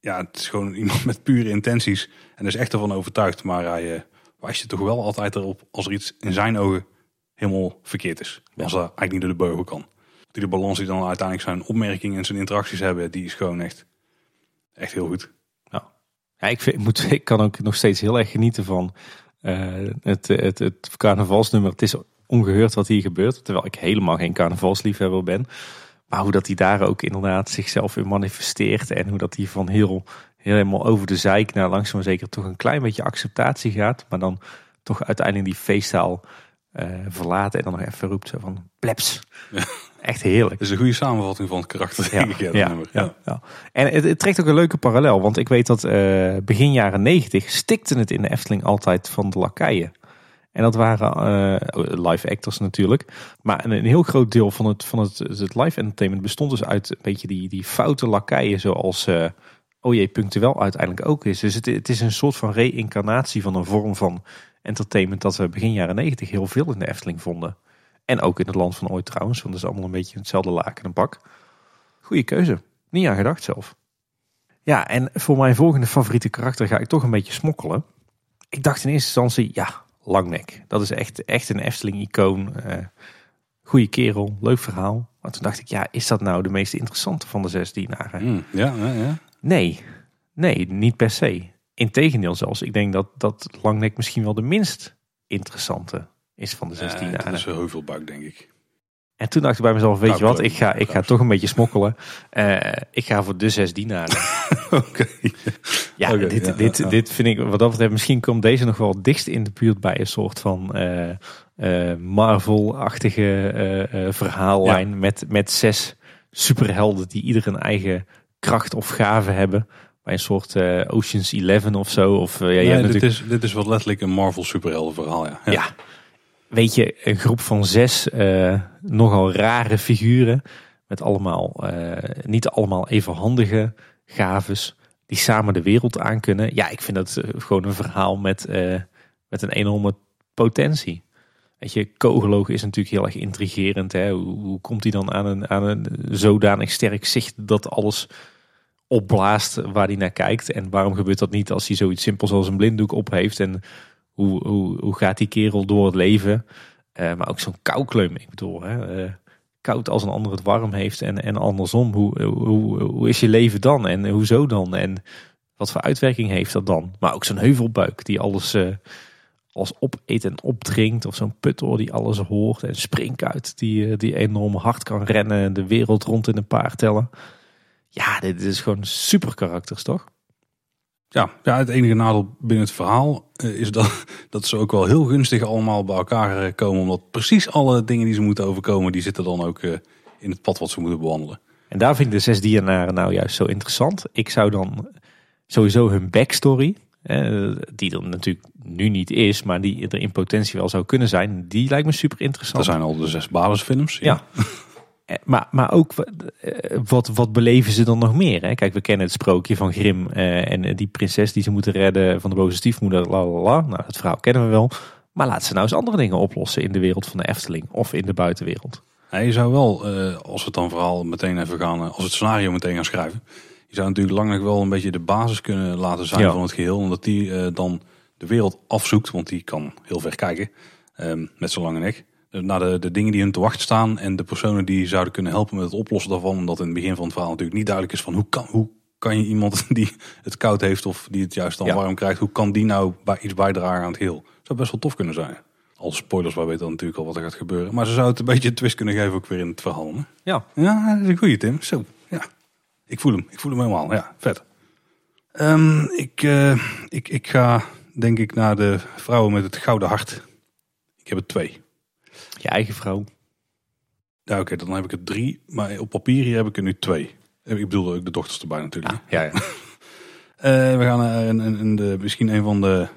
Ja, het is gewoon iemand met pure intenties en is echt ervan overtuigd, maar hij wijst je toch wel altijd erop als er iets in zijn ogen helemaal verkeerd is. Als dat eigenlijk niet door de beugel kan die de balans die dan uiteindelijk zijn opmerkingen en zijn interacties hebben, die is gewoon echt, echt heel goed. Ja, ja ik, vind, ik, moet, ik kan ook nog steeds heel erg genieten van uh, het, het, het carnavalsnummer. Het is ongeheurd wat hier gebeurt, terwijl ik helemaal geen carnavalsliefhebber ben. Maar hoe dat hij daar ook inderdaad zichzelf in manifesteert en hoe dat hij van heel, helemaal over de zeik naar langzaam maar zeker toch een klein beetje acceptatie gaat. Maar dan toch uiteindelijk die feesttaal uh, verlaten en dan nog even roept zo van plebs. Ja. Echt heerlijk. Dat is een goede samenvatting van het karakter. Ja, ik, ja, ja, ja, En het, het, trekt ook een leuke parallel. Want ik weet dat uh, begin jaren negentig stikte het in de Efteling altijd van de lakeien. En dat waren uh, live actors natuurlijk. Maar een, een, heel groot deel van het, van het, het live entertainment bestond dus uit een beetje die, die foute lakeien. Zoals uh, OJ Punctueel uiteindelijk ook is. Dus het, het is een soort van reïncarnatie van een vorm van entertainment dat we begin jaren negentig heel veel in de Efteling vonden. En ook in het land van ooit trouwens, want dat is allemaal een beetje hetzelfde laken en pak. Goeie keuze. Niet aan gedacht zelf. Ja, en voor mijn volgende favoriete karakter ga ik toch een beetje smokkelen. Ik dacht in eerste instantie, ja, Langnek. Dat is echt, echt een Efteling-icoon. Uh, goeie kerel, leuk verhaal. Maar toen dacht ik, ja, is dat nou de meest interessante van de zes dienaren? Mm, ja, ja, ja. Nee, nee, niet per se. Integendeel zelfs. Ik denk dat, dat Langnek misschien wel de minst interessante is van de 16 jaar. dat is een heuvelbuik, denk ik. En toen dacht ik bij mezelf, weet je wat, ik ga, ik ga toch een beetje smokkelen. Uh, ik ga voor de zes dienaren. Oké. Ja, dit, ja, dit, ja. dit vind ik, wat dat betreft, misschien komt deze nog wel dichtst in de buurt bij een soort van uh, uh, Marvel-achtige verhaallijn. Met, met zes superhelden die ieder een eigen kracht of gave hebben. Bij een soort Ocean's Eleven of zo. Of, ja, nee, dit, natuurlijk... is, dit is wat letterlijk een Marvel superhelden verhaal, ja. ja weet je, een groep van zes uh, nogal rare figuren. Met allemaal, uh, niet allemaal even handige gaves. Die samen de wereld aan kunnen. Ja, ik vind dat uh, gewoon een verhaal met, met een enorme potentie. Weet je, Kogeloog is natuurlijk heel erg intrigerend. Hè? Hoe, hoe komt hij dan aan een, aan een zodanig sterk zicht dat alles opblaast waar hij naar kijkt? En waarom gebeurt dat niet als hij zoiets simpels als een blinddoek op heeft en hoe, hoe, hoe gaat die kerel door het leven? Uh, maar ook zo'n koukleum. Ik bedoel, hè, uh, koud als een ander het warm heeft en, en andersom. Hoe, hoe, hoe is je leven dan? En hoezo dan? En wat voor uitwerking heeft dat dan? Maar ook zo'n heuvelbuik die alles, uh, alles opeet en opdringt. Of zo'n puttor die alles hoort. En springkuit die, die enorm hard kan rennen. En de wereld rond in een paar tellen. Ja, dit is gewoon super karakters, toch? Ja, ja, het enige nadeel binnen het verhaal uh, is dat, dat ze ook wel heel gunstig allemaal bij elkaar eh, komen. Omdat precies alle dingen die ze moeten overkomen, die zitten dan ook uh, in het pad wat ze moeten bewandelen. En daar vind ik de zes dienaren nou juist zo interessant. Ik zou dan sowieso hun backstory, die er natuurlijk nu niet is, maar die er in potentie wel zou kunnen zijn, die lijkt me super interessant. Er zijn al de zes basisfilms. Ja. ja. Eh, maar, maar ook, eh, wat, wat beleven ze dan nog meer? Hè? Kijk, we kennen het sprookje van Grim uh, en die prinses die ze moeten redden van de boze stiefmoeder. La, la, la. Nou, het verhaal kennen we wel. Maar laat ze nou eens andere dingen oplossen in de wereld van de Efteling of in de buitenwereld. Ja, je zou wel, eh, als we het dan vooral meteen even gaan, eh, als we het scenario meteen gaan schrijven. Je zou natuurlijk lang nog wel een beetje de basis kunnen laten zijn Ja. van het geheel. Omdat die eh, dan de wereld afzoekt, want die kan heel ver kijken. ehm, met zijn lange nek. Naar de, de dingen die hun te wachten staan en de personen die zouden kunnen helpen met het oplossen daarvan. Omdat in het begin van het verhaal natuurlijk niet duidelijk is van hoe kan, hoe kan je iemand die het koud heeft of die het juist dan Ja. warm krijgt. Hoe kan die nou bij iets bijdragen aan het geheel? Zou best wel tof kunnen zijn. Als spoilers, wij weten dan natuurlijk al wat er gaat gebeuren. Maar ze zou het een beetje een twist kunnen geven ook weer in het verhaal. Hè? Ja, Ja, dat is een goeie Tim. Zo, ja. Ik voel hem. Ik voel hem helemaal. Ja, vet. Ehm, ik, eh, ik, ik ga denk ik naar de vrouwen met het gouden hart. Ik heb er twee. Je eigen vrouw. Ja, oké, dan heb ik er drie. Maar op papier hier heb ik er nu twee. Eh, Ik bedoel ook de dochters erbij natuurlijk. Ja, ja. Eh, we gaan een, een- de, misschien een van de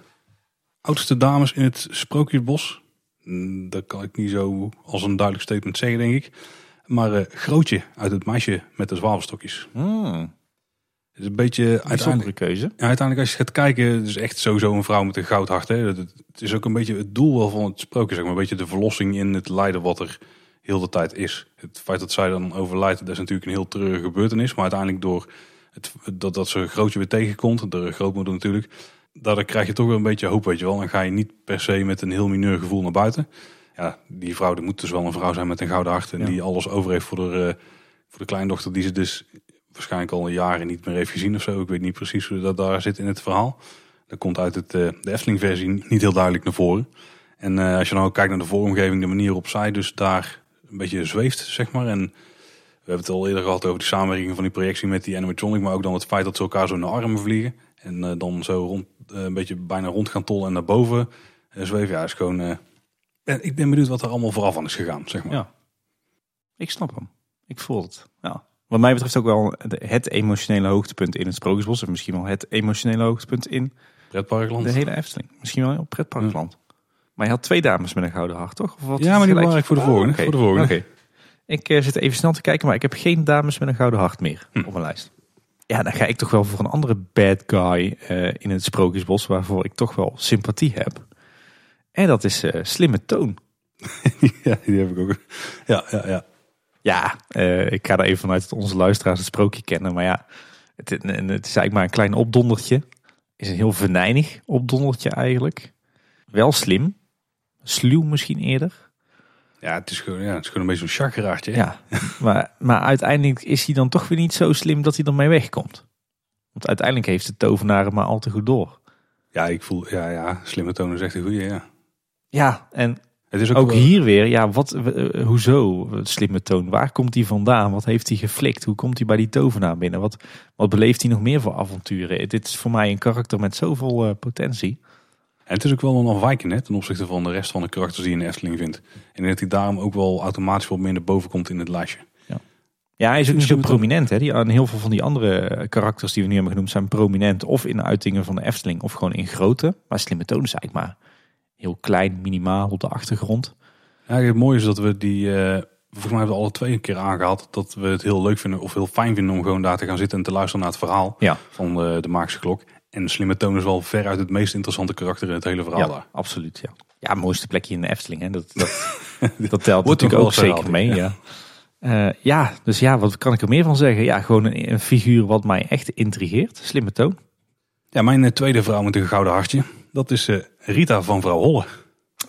oudste dames in het Sprookjesbos. Mm, Dat kan ik niet zo als een duidelijk statement zeggen, denk ik. Maar eh, Grootje uit het meisje met de zwavelstokjes. Hmm, is een beetje uiteindelijk, keuze. ja, uiteindelijk als je gaat kijken, is echt sowieso een vrouw met een goud hart. Hè. Het, is ook een beetje het doel wel van het sprookje, zeg maar. Een beetje de verlossing in het lijden wat er heel de tijd is. Het feit dat zij dan overlijdt, dat is natuurlijk een heel treurige gebeurtenis. Maar uiteindelijk door het, dat, dat ze grootje weer tegenkomt, de grootmoeder natuurlijk. Daardoor krijg je toch weer een beetje hoop, weet je wel. Dan ga je niet per se met een heel mineur gevoel naar buiten. Ja, die vrouw die moet dus wel een vrouw zijn met een gouden hart. En Ja. die alles over heeft voor de, eh, voor de kleindochter die ze dus waarschijnlijk al jaren niet meer heeft gezien of zo. Ik weet niet precies hoe dat daar zit in het verhaal. Dat komt uit het, eh, de Efteling-versie niet heel duidelijk naar voren. En eh, als je nou kijkt naar de vormgeving, de manier waarop zij dus daar een beetje zweeft, zeg maar. En we hebben het al eerder gehad over die samenwerking van die projectie met die animatronic. Maar ook dan het feit dat ze elkaar zo naar armen vliegen. En eh, dan zo rond, een beetje bijna rond gaan tollen en naar boven zweven. Ja, is gewoon... en ik ben benieuwd wat er allemaal vooraf aan is gegaan, zeg maar. Ja. Ik snap hem. Ik voel het. Ja. Wat mij betreft ook wel het emotionele hoogtepunt in het Sprookjesbos. En misschien wel het emotionele hoogtepunt in Pretparkland. de hele Efteling. Misschien wel op pretparkland. Maar je had twee dames met een gouden hart, toch? Of wat Ja, maar die ik voor de volgende, voor de volgende. oké. Ik eh, zit even snel te kijken, maar ik heb geen dames met een gouden hart meer Hm. op mijn lijst. Ja, dan ga ik toch wel voor een andere bad guy eh, in het Sprookjesbos, waarvoor ik toch wel sympathie heb. En dat is eh, Slimme Toon. ja, die heb ik ook. Ja, ja, ja. Ja, eh, ik ga er even vanuit dat onze luisteraars het sprookje kennen. Maar ja, het, het is eigenlijk maar een klein opdondertje. Is een heel venijnig opdondertje eigenlijk. Wel slim. Sluw misschien eerder. Ja, het is gewoon, ja, het is gewoon een beetje zo'n chakeraartje. Ja, maar, maar uiteindelijk is hij dan toch weer niet zo slim dat hij ermee wegkomt. Want uiteindelijk heeft de tovenaar maar al te goed door. Ja, ik voel, ja, ja, slimme toon is echt een goeie, ja. Ja, en Het is ook, ook wel- hier weer, ja, wat, eh, hoezo slimme toon? Waar komt hij vandaan? Wat heeft hij geflikt? Hoe komt hij bij die tovenaar binnen? Wat, wat beleeft hij nog meer voor avonturen? Dit is voor mij een karakter met zoveel eh, potentie. En het is ook wel een afwijking hè, ten opzichte van de rest van de karakters die je in de Efteling vindt. En dat hij daarom ook wel automatisch wat meer naar boven komt in het lijstje. Ja, hij is ook niet zo prominent. Hè? Die, aan heel veel van die andere karakters die we nu hebben genoemd zijn prominent. Of in de uitingen van de Efteling of gewoon in grote. Maar slimme toon is eigenlijk maar heel klein, minimaal op de achtergrond. Ja, het mooie is dat we die, eh, volgens mij hebben we alle twee een keer aangehaald, dat we het heel leuk vinden of heel fijn vinden om gewoon daar te gaan zitten en te luisteren naar het verhaal Ja, van de, de Maakse Klok. En de slimme toon is wel veruit het meest interessante karakter in het hele verhaal ja daar. absoluut. Ja. ja, mooiste plekje in de Efteling. Hè? Dat, dat, dat telt natuurlijk ook zeker mee. herhaald, Ja. Eh, ja, dus ja, wat kan ik er meer van zeggen? Ja, gewoon een, een figuur wat mij echt intrigeert. Slimme toon. Ja, mijn eh, tweede vrouw met een gouden hartje, dat is eh, Rita van vrouw Holle.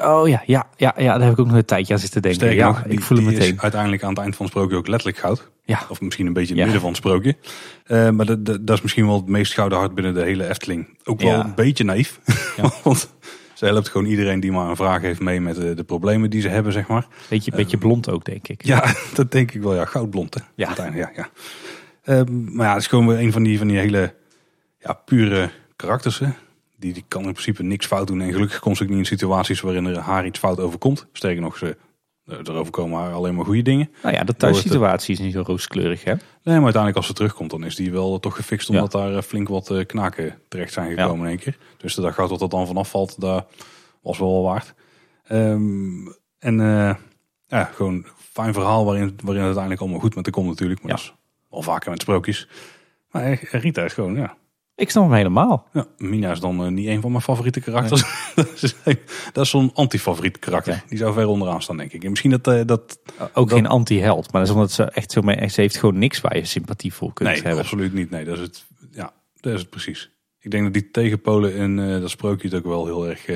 Oh ja, ja, ja, ja, daar heb ik ook nog een tijdje aan zitten denken. Sterker ja, nog, die, ik voel hem die meteen. is uiteindelijk aan het eind van het sprookje ook letterlijk goud. Ja, Of misschien een beetje in Ja. het midden van het sprookje. Eh, maar dat, dat, dat is misschien wel het meest gouden hart binnen de hele Efteling. Ook wel Ja. een beetje naïef. Ja. Want ze helpt gewoon iedereen die maar een vraag heeft mee met de, de problemen die ze hebben, zeg maar. beetje, beetje blond ook, denk ik. Ja, dat denk ik wel. Ja, goudblond hè. Ja. Uiteindelijk, ja, ja. Ehm, maar ja, het is gewoon weer een van die, van die hele ja, pure karakters. Hè. Die, die kan in principe niks fout doen. En gelukkig komt ze ook niet in situaties waarin er haar iets fout overkomt. Sterker nog, ze, er overkomen haar alleen maar goede dingen. Nou ja, de thuissituatie is niet zo rooskleurig, hè? Nee, maar uiteindelijk als ze terugkomt, dan is die wel toch gefixt. Ja. Omdat daar eh, flink wat eh, knaken terecht zijn gekomen in één keer. Dus de dag gaat dat dat dan vanaf valt, daar was wel wel waard. Ehm, en eh, ja, gewoon een fijn verhaal waarin, waarin het uiteindelijk allemaal goed met de komt natuurlijk. Maar Ja. wel vaker met sprookjes. Maar eh, Rita is gewoon, ja, Ik snap hem helemaal. Ja, Mina is dan eh, niet een van mijn favoriete karakters. dat is, dat is zo'n anti-favoriet karakter. Ja. Die zou ver onderaan staan, denk ik. En misschien dat... eh, dat Ook Dat- geen anti-held, maar dat is omdat ze echt zo mee, ze heeft gewoon niks waar je sympathie voor kunt nee, hebben. absoluut niet. Nee, dat is het. Ja, dat is het precies. Ik denk dat die tegenpolen in eh, dat sprookje het ook wel heel erg,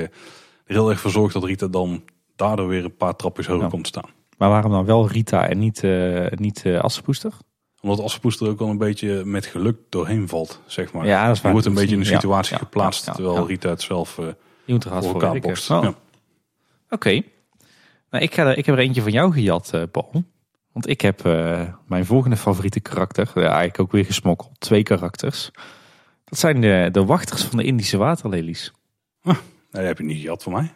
heel erg voor zorgt dat Rita dan daardoor weer een paar trapjes hoger Ja. komt staan. Maar waarom dan wel Rita en niet, niet Assepoester? Omdat Assepoes er ook wel een beetje met geluk doorheen valt, zeg maar. Ja, dat is Die waar. wordt een beetje in een situatie ja, geplaatst, ja, terwijl. Rita het zelf Je moet voor elkaar bokst. Oh. Oké. Nou, ik, ga er, ik heb er eentje van jou gejat, eh, Paul. Want ik heb eh, mijn volgende favoriete karakter, ja, eigenlijk ook weer gesmokkeld. Twee karakters. Dat zijn de, de wachters van de Indische waterlelies. Nee, dat heb je niet gehad van mij.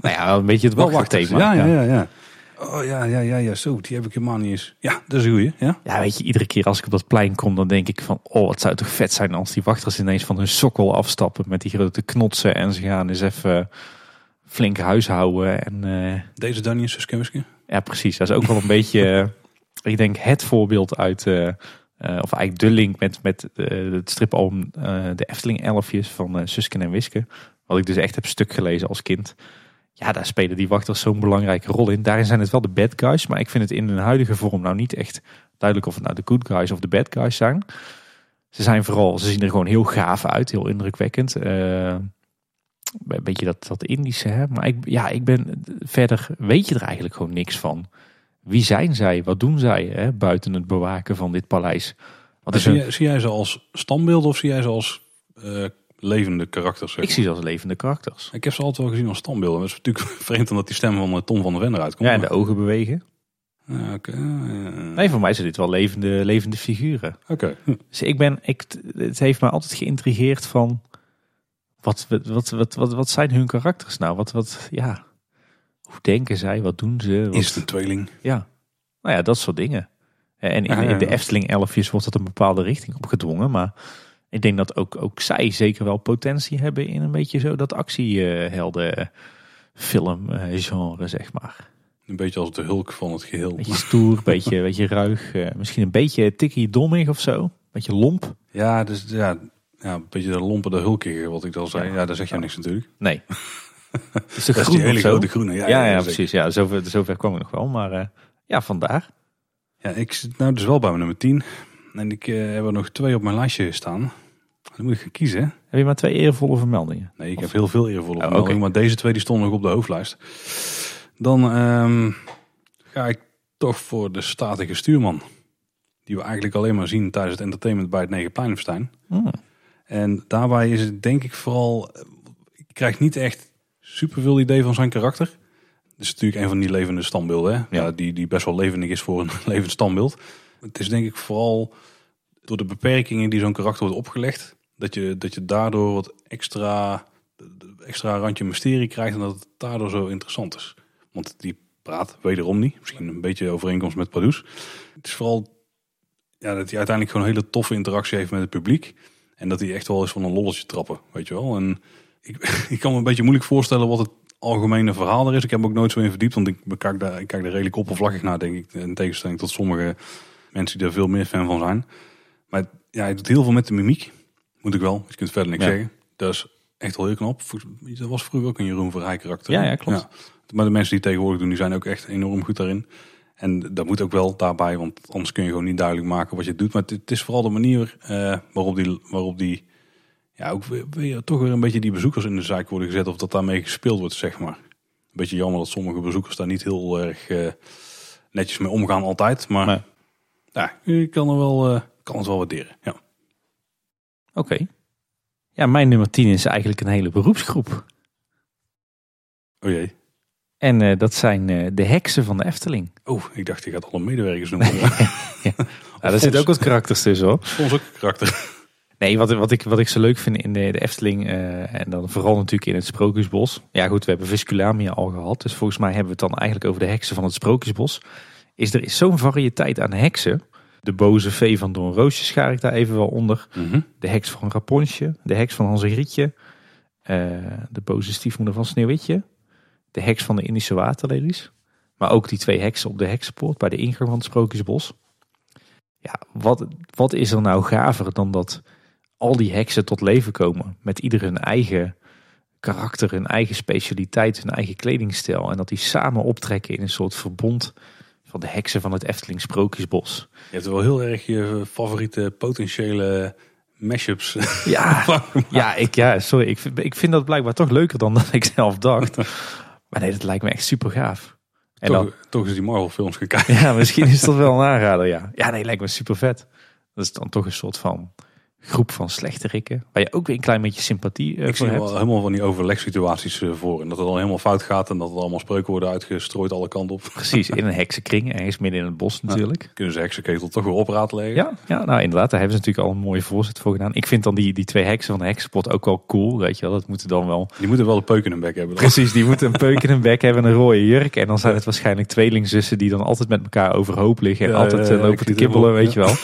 Nou ja, een beetje het Wel. Ja, ja, ja, ja. Oh ja, ja, ja, ja, zo. Die heb ik helemaal niet eens. Ja, dat is goeie, ja. Ja, weet je, iedere keer als ik op dat plein kom, dan denk ik van, oh, wat zou het toch vet zijn als die wachters ineens van hun sokkel afstappen met die grote knotsen en ze gaan eens even flink huishouden. En eh, Deze en Suske en ja, precies, dat is ook wel een beetje, eh, ik denk, het voorbeeld uit, eh, of eigenlijk de link met, met het eh, De Efteling Elfjes van Susken en Wiske. Wat ik dus echt heb stuk gelezen als kind. Ja, daar spelen die wachters zo'n belangrijke rol in. Daarin zijn het wel de bad guys, maar ik vind het in hun huidige vorm nou niet echt duidelijk of het nou de good guys of de bad guys zijn. Ze zijn vooral, ze zien er gewoon heel gaaf uit, heel indrukwekkend. Eh, een beetje dat, dat Indische, hè. Maar ik, ja, ik ben verder, weet je er eigenlijk gewoon niks van. Wie zijn zij? Wat doen zij hè, buiten het bewaken van dit paleis? Wat is zie, jij, zie jij ze als standbeeld of zie jij ze als eh, levende karakters? zeg ik zie ze als levende karakters. ik heb ze altijd wel gezien als standbeelden. Dat is natuurlijk vreemd omdat die stem van eh, Tom van der Ven eruit komt. Ja, en de ogen bewegen. Ja, Nee, voor mij zijn dit wel levende, levende figuren. Oké. Hm. Dus ik ben, ik, het heeft mij altijd geïntrigeerd van, wat, wat, wat, wat, wat, wat zijn hun karakters nou? Wat, wat, ja, hoe denken zij? Wat doen ze? Wat, Is een tweeling? Ja, nou ja, dat soort dingen. En in, de. Efteling elfjes wordt dat een bepaalde richting opgedwongen. Maar ik denk dat ook, ook zij zeker wel potentie hebben in een beetje zo dat actiehelden film eh, zeg maar. Een beetje als de hulk van het geheel. Beetje stoer, beetje, beetje ruig. eh, misschien een beetje tikkie dommig of zo. Beetje lomp. Ja, dus ja, ja, een beetje de lompe de hulkige, wat ik al zei. Ja. Ja, daar zeg je niks natuurlijk. Nee. Is de Dat is groen hele grote groene. Ja, Ja, precies. Ja, zover, zover kwam ik nog wel. Maar eh, ja, vandaar. Ja, ik zit nou dus wel bij mijn nummer 10. En ik eh, heb er nog twee op mijn lijstje staan. Dan moet ik gaan kiezen. Heb je maar twee eervolle vermeldingen? Nee, ik Of- heb heel veel eervolle Oh, vermeldingen, maar deze twee die stonden nog op de hoofdlijst. Dan ehm, ga ik toch voor de statige stuurman. Die we eigenlijk alleen maar zien tijdens het entertainment bij het Negenpleinenfestijn. Hmm. En daarbij is het denk ik vooral... eh, Ik krijg niet echt superveel idee van zijn karakter. Het is natuurlijk een van die levende standbeelden. Hè? Ja. Ja. die, die best wel levendig is voor een levend standbeeld. Het is denk ik vooral door de beperkingen die zo'n karakter wordt opgelegd. Dat je, dat je daardoor wat extra, extra randje mysterie krijgt. En dat het daardoor zo interessant is. Want die praat wederom niet. Misschien een beetje overeenkomst met Pardoes. Het is vooral ja, dat hij uiteindelijk gewoon een hele toffe interactie heeft met het publiek. En dat hij echt wel eens van een lolletje trappen, weet je wel. En ik, ik kan me een beetje moeilijk voorstellen wat het algemene verhaal er is. Ik heb ook nooit zo in verdiept, want ik kijk daar, ik kijk daar redelijk oppervlakkig naar, denk ik. In tegenstelling tot sommige mensen die er veel meer fan van zijn. Maar ja, hij doet heel veel met de mimiek. Moet ik wel, je kunt verder niks Ja. zeggen. Dat is echt wel heel knap. Dat was vroeger ook een Jeroen Verheij karakter. Ja, ja, klopt. Maar de mensen die het tegenwoordig doen, die zijn ook echt enorm goed daarin. En dat moet ook wel daarbij, want anders kun je gewoon niet duidelijk maken wat je doet. Maar het, is vooral de manier eh, waarop die, waarop die ja, ook weer, weer- toch weer een beetje die bezoekers in de zaak worden gezet. Of dat daarmee gespeeld wordt, zeg maar. Een beetje jammer dat sommige bezoekers daar niet heel erg eh, netjes mee omgaan altijd. Maar Nee. Ja, je kan, er wel, eh, kan het wel waarderen. Ja. Oké. Ja, mijn nummer 10 is eigenlijk een hele beroepsgroep. Oh jee. En eh, dat zijn eh, de heksen van de Efteling. Oh, ik dacht je gaat alle medewerkers noemen. Ja, daar zitten ook wat karakters tussen hoor. Soms ook karakter. Nee, wat, wat, ik, wat ik zo leuk vind in de, de Efteling, en dan vooral natuurlijk in het Sprookjesbos. Ja goed, we hebben Visculamia al gehad, dus volgens mij hebben we het dan eigenlijk over de heksen van het Sprookjesbos. Is er is zo'n variëteit aan heksen. De boze vee van Don Roosje schaar ik daar even wel onder. Mhm. De heks van Raponsje, de heks van Hansegrietje, eh de boze stiefmoeder van Sneeuwwitje, de heks van de Indische waterlelies. Maar ook die twee heksen op de heksenpoort bij de ingang van het Sprookjesbos. Ja, wat, wat is er nou gaver dan dat al die heksen tot leven komen. Met ieder hun eigen karakter, hun eigen specialiteit, hun eigen kledingstijl. En dat die samen optrekken in een soort verbond van de heksen van het Efteling Sprookjesbos. Je hebt wel heel erg je favoriete potentiële mashups. Ja, ja, ik, ja sorry. Ik, vind- ik vind dat blijkbaar toch leuker dan dat ik zelf dacht. Maar nee, dat lijkt me echt super gaaf. En dan, toch, toch eens die Marvel films gaan kijken. ja, misschien is dat wel een aanrader, ja. Ja, nee, lijkt me super vet. Dat is dan toch een soort van groep van slechterikken. Waar je ook weer een klein beetje sympathie eh, Ik voor zie hebt. wel helemaal van die overlegsituaties eh, voor. En dat het dan helemaal fout gaat en dat er allemaal spreuken worden uitgestrooid alle kanten op. Precies, in een heksenkring, ergens midden in het bos natuurlijk. Kunnen ze heksenketel toch weer opraadleggen. Ja, ja, nou inderdaad, daar hebben ze natuurlijk al een mooie voorzet voor gedaan. Ik vind dan die, die twee heksen van de heksenpot ook wel cool, weet je wel. Dat moeten dan wel... Die moeten wel een peuk in hun bek hebben. dan. Precies, die moeten een peuk in een bek hebben en een rode jurk. En dan zijn het waarschijnlijk tweelingzussen die dan altijd met elkaar overhoop liggen. En Ja, altijd eh, lopen te kibbelen, weet je wel.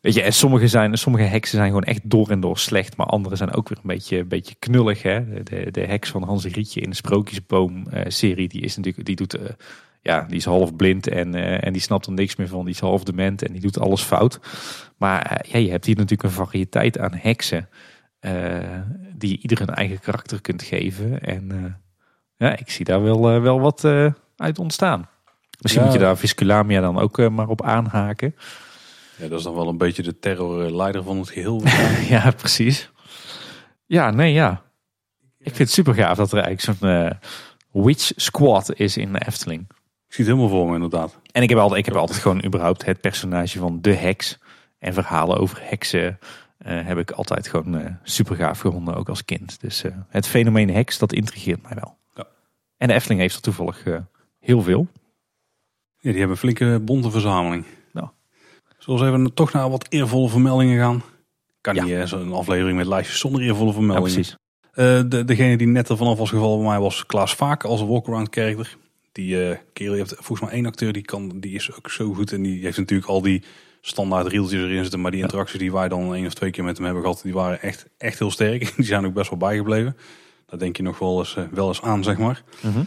Weet je, en sommige, zijn, sommige heksen zijn gewoon echt door en door slecht. Maar andere zijn ook weer een beetje, een beetje knullig. Hè? De, de, heks van Hans Rietje in de Sprookjesboom-serie, die is natuurlijk, die doet... eh, ja, die is half blind en, eh, en die snapt er niks meer van. Die is half dement en die doet alles fout. Maar eh, ja, je hebt hier natuurlijk een variëteit aan heksen. eh, die ieder hun eigen karakter kunt geven. En eh, ja, ik zie daar wel, eh, wel wat eh, uit ontstaan. Misschien Ja. moet je daar Visculamia dan ook eh, maar op aanhaken. Ja, dat is dan wel een beetje de terrorleider van het geheel. ja, precies. Ja, nee, ja. Ik vind het super gaaf dat er eigenlijk zo'n eh, witch squad is in de Efteling. Ik zie het helemaal voor me inderdaad. En ik heb altijd, ik heb altijd gewoon überhaupt het personage van de heks en verhalen over heksen eh, heb ik altijd gewoon eh, super gaaf gevonden, ook als kind. Dus eh, het fenomeen heks, dat intrigeert mij wel. Ja. En de Efteling heeft er toevallig eh, heel veel. Ja, die hebben een flinke bonte verzameling. Eens even toch naar wat eervolle vermeldingen gaan? Kan Ja. niet zo'n aflevering met lijstjes zonder eervolle Ja, vermeldingen. precies. Eh, de, degene die net er vanaf was gevallen bij mij was Klaas Vaak als walkaround character. Die eh kerel, je hebt volgens mij één acteur die, kan, die is ook zo goed. En die heeft natuurlijk al die standaard reeltjes erin zitten. Maar die interacties die wij dan één of twee keer met hem hebben gehad, die waren echt, echt heel sterk. Die zijn ook best wel bijgebleven. Daar denk je nog wel eens, eh, wel eens aan, zeg maar. Mhm.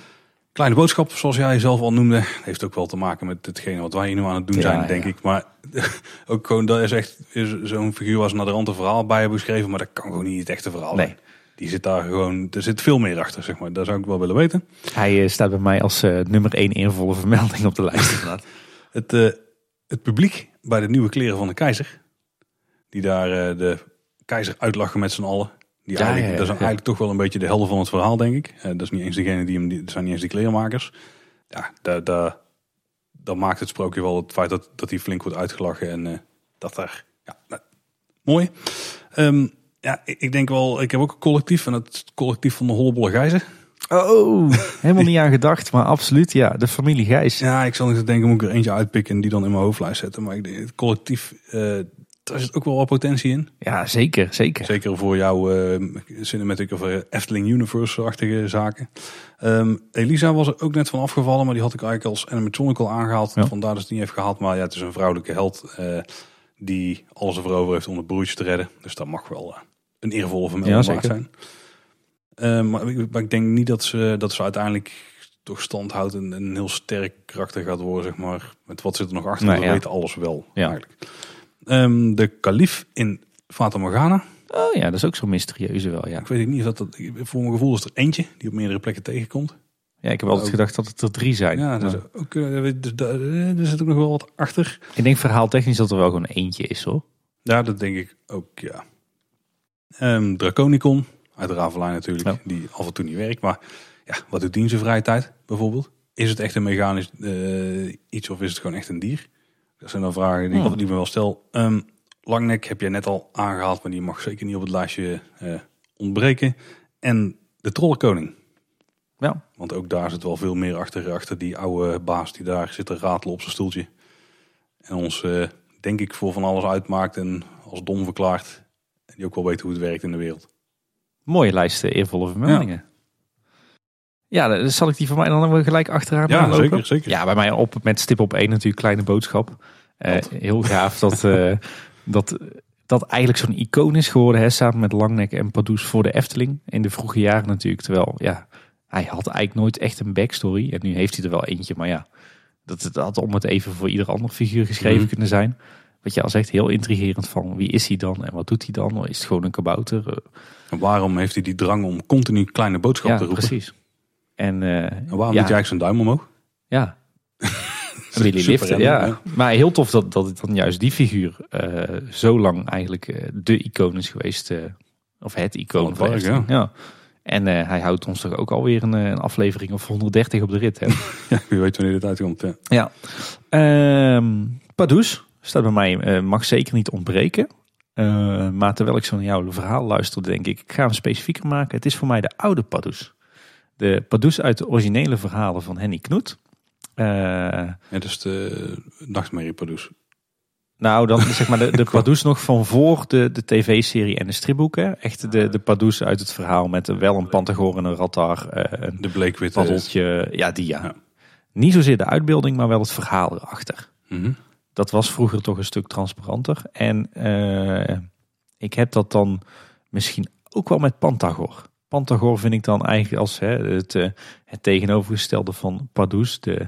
Kleine boodschap, zoals jij zelf al noemde, heeft ook wel te maken met hetgene wat wij hier nu aan het doen Ja, zijn, denk ja. ik. Maar ook gewoon, dat is echt zo'n figuur ze naar de rand een verhaal bij hebben geschreven, maar dat kan gewoon niet het echte verhaal Nee. zijn. Die zit daar gewoon, er zit veel meer achter, zeg maar. Dat zou ik wel willen weten. Hij eh, staat bij mij als eh, nummer één eervolle vermelding op de lijst. inderdaad. Het, eh, het publiek bij de nieuwe kleren van de keizer, die daar de keizer uitlachen met z'n allen. Die Ja, eigenlijk, ja, ja, dat is ja. eigenlijk toch wel een beetje de helft van het verhaal, denk ik. Eh, dat is niet eens degene die hem, die, dat zijn niet eens die klerenmakers. Ja, daar, daar, dat maakt het sprookje wel het feit dat, dat hij flink wordt uitgelachen en eh, dat daar, ja, nou, mooi. Ehm, ja, ik, ik denk wel, ik heb ook een collectief en het collectief van de Hollebolle Gijzen. Oh, helemaal niet aan gedacht, maar absoluut. Ja, de familie Gijs. Ja, ik zal niet denken, moet ik er eentje uitpikken en die dan in mijn hoofdlijst zetten. Maar ik het collectief, eh daar zit ook wel wat potentie in. Ja, zeker, zeker. Zeker voor jouw eh cinematic of eh, Efteling Universe-achtige zaken. Ehm, Elisa was er ook net van afgevallen, maar die had ik eigenlijk als animatronical aangehaald. Ja. Vandaar dat het niet heeft gehaald. Maar ja, het is een vrouwelijke held eh, die alles ervoor over heeft om het broertje te redden. Dus dat mag wel een eervolle Ja, vermelding zeker. zijn. Ehm, maar, ik- maar ik denk niet dat ze, dat ze uiteindelijk toch stand houdt en een heel sterk karakter gaat worden, zeg maar. Met wat zit er nog achter, Nee, we ja. weten alles wel Ja. eigenlijk. Ehm, de kalif in Fata Morgana. Oh ja, dat is ook zo mysterieuze wel, ja. Ik weet niet of dat, dat... Voor mijn gevoel is er eentje die op meerdere plekken tegenkomt. Ja, ik heb altijd Ook- gedacht dat het er drie zijn. Ja, dus ook, dus daar, eh, er zit ook nog wel wat achter. Ik denk verhaaltechnisch dat er wel gewoon eentje is, hoor. Ja, dat denk ik ook, ja. Ehm, Draconicon, uit Ravelijn natuurlijk, Ja. die af en toe niet werkt. Maar ja, wat doet die in zijn vrije tijd bijvoorbeeld? Is het echt een mechanisch eh, iets of is het gewoon echt een dier? Dat zijn dan vragen die, ik me wel stel. Langnek heb jij net al aangehaald, maar die mag zeker niet op het lijstje eh, ontbreken. En de Trollenkoning. Ja, Want ook daar zit wel veel meer achter, achter die oude baas die daar zit te ratelen op zijn stoeltje. En ons, eh, denk ik, voor van alles uitmaakt en als dom verklaart. En die ook wel weet hoe het werkt in de wereld. mooie lijst eh, eervolle vermeldingen. Ja, dan zal ik die van mij dan gelijk achteraan Ja, lopen? zeker, zeker. Ja, bij mij op met stip op één natuurlijk kleine boodschap. Eh, heel gaaf dat, eh, dat dat eigenlijk zo'n icoon is geworden, hè, samen met Langnek en Pardoes voor de Efteling. In de vroege jaren natuurlijk, terwijl ja, hij had eigenlijk nooit echt een backstory. En nu heeft hij er wel eentje, maar ja, dat, dat had om het even voor ieder ander figuur geschreven Mhm. kunnen zijn. wat je al zegt, heel intrigerend van wie is hij dan en wat doet hij dan? Is het gewoon een kabouter? Eh, En waarom heeft hij die drang om continu kleine boodschap ja, te roepen? precies. En, eh, En waarom ja, doet hij eigenlijk zijn duim omhoog? Ja. Willy Lifter, ja. ja. Maar heel tof dat, dat het dan juist die figuur eh, zo lang eigenlijk eh, de icoon is geweest. of het Van icoon het park, Efteling. ja. En hij houdt ons toch ook alweer een, een aflevering of 130 op de rit. Hè? Ja, wie weet wanneer dit uitkomt. Ja. ja. Ehm Pardoes staat bij mij, mag zeker niet ontbreken. Maar terwijl ik zo naar jouw verhaal luisterde, denk ik, ik ga hem specifieker maken. Het is voor mij de oude Pardoes. De Pardoes uit de originele verhalen van Henny Knoet. Eh, Ja, dus de nachtmerrieproduce. Nou, dan zeg maar de, de Pardoes nog van voor de, de tv-serie en de stripboeken. Echt de, de Pardoes uit het verhaal met wel een pantagoor en een rattar, eh, een De bleekwitte. paddeltje. Ja, die ja. Ja. Niet zozeer de uitbeelding, maar wel het verhaal erachter. Mhm. Dat was vroeger toch een stuk transparanter. En eh, ik heb dat dan misschien ook wel met Pantagor. Pantagor vind ik dan eigenlijk als hè, het, eh, het tegenovergestelde van Pardoes. De,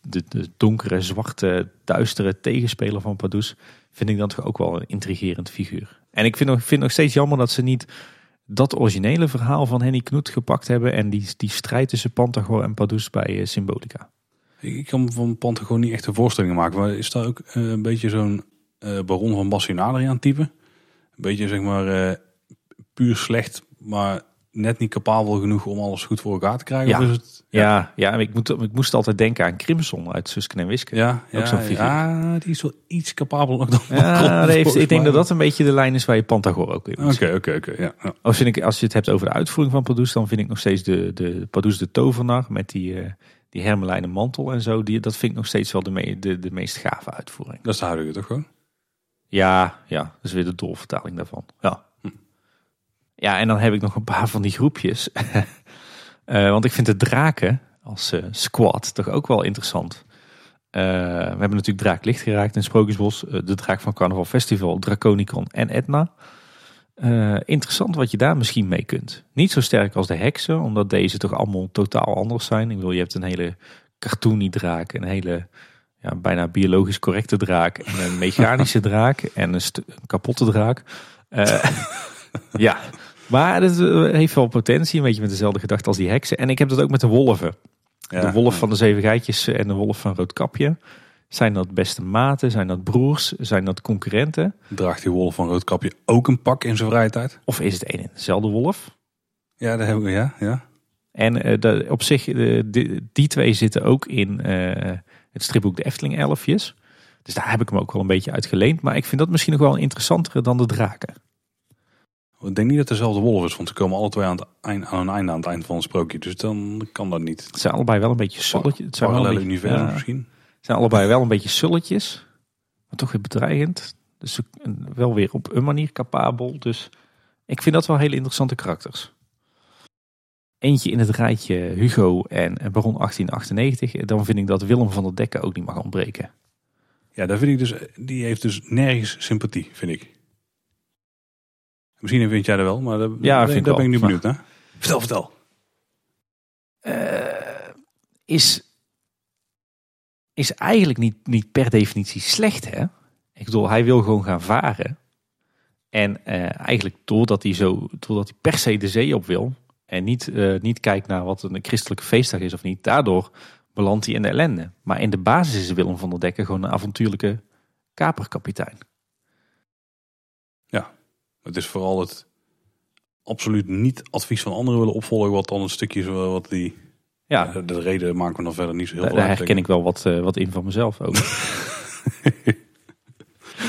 de, de donkere, zwarte, duistere tegenspeler van Pardoes. Vind ik dan toch ook wel een intrigerend figuur. En ik vind nog, vind nog steeds jammer dat ze niet dat originele verhaal van Henny Knoet gepakt hebben. En die, die strijd tussen Pantagor en Pardoes bij eh, Symbolica. Ik kan van Pantagor niet echt een voorstelling maken. Maar is daar ook eh, een beetje zo'n baron van Bassin Adriaan type? Een beetje zeg maar eh, puur slecht, maar net niet capabel genoeg om alles goed voor elkaar te krijgen? Ja. Of is het, Ja, ja ik, moet, ik moest altijd denken aan Crimson uit Susken en Wiske. ja, ja, zo'n figuur. ja, die is wel iets capabel nog dan Ja, heeft, ik denk dat dat een beetje de lijn is waar je Pantagor ook in Oké, oké, oké. ja, ja. Als, vind ik, als je het hebt over de uitvoering van Pardoes, dan vind ik nog steeds de, de Pardoes de tovenaar met die, eh die hermelijnen mantel en zo. Die, dat vind ik nog steeds wel de, me, de, de meest gave uitvoering. Dat is de huidige toch gewoon? Ja, ja, dat is weer de dolvertaling daarvan. Ja. Ja, en dan heb ik nog een paar van die groepjes. Eh, want ik vind de draken als eh, squad toch ook wel interessant. Eh, we hebben natuurlijk Draak Licht geraakt in Sprookjesbos. de Draak van Carnaval Festival, Draconicon en Etna. Interessant wat je daar misschien mee kunt. Niet zo sterk als de heksen, omdat deze toch allemaal totaal anders zijn. Ik bedoel, je hebt een hele cartoony draak, een hele ja, bijna biologisch correcte draak, en een mechanische draak en een, kapotte draak. Ja, maar het eh, heeft wel potentie, een beetje met dezelfde gedachte als die heksen. En ik heb dat ook met de wolven. Ja. De wolf van de zeven geitjes en de wolf van Roodkapje. Zijn dat beste maten? Zijn dat broers? Zijn dat concurrenten? Draagt die wolf van Roodkapje ook een pak in zijn vrije tijd? Of is het een en dezelfde wolf? Ja, dat hebben we, ja. ja. En eh, de, op zich, die, die twee zitten ook in eh, het stripboek De Efteling Elfjes. Dus daar heb ik hem ook wel een beetje uit geleend. Maar ik vind dat misschien nog wel interessantere dan de draken. Ik denk niet dat het dezelfde wolf is, want ze komen alle twee aan, het eind, aan een einde aan het eind van het sprookje. Dus dan kan dat niet. Het zijn allebei wel een beetje sulletjes. Het zijn, Parallele universum ja, misschien. het zijn allebei wel een beetje sulletjes. Maar toch weer bedreigend. Dus wel weer op een manier capabel. Dus ik vind dat wel hele interessante karakters. Eentje in het rijtje Hugo en Baron 1898. Dan vind ik dat Willem van der Dekken ook niet mag ontbreken. Ja, daar vind ik dus, die heeft dus nergens sympathie, vind ik. Misschien vind jij dat wel, maar daar, Ja, vind ik ben ik nu benieuwd naar. Vertel, vertel. eh, is, is eigenlijk niet, niet per definitie slecht. Hè? Ik bedoel, hij wil gewoon gaan varen. En eh, eigenlijk doordat hij, zo, doordat hij per se de zee op wil. En niet, eh, niet kijkt naar wat een christelijke feestdag is of niet. Daardoor belandt hij in de ellende. Maar in de basis is Willem van der Dekken gewoon een avontuurlijke kaperkapitein. Het is vooral het absoluut niet advies van anderen willen opvolgen, wat dan een stukje zo wat die... Ja, de reden maken we dan verder niet zo heel veel daar herken ik wel wat, eh, wat in van mezelf ook.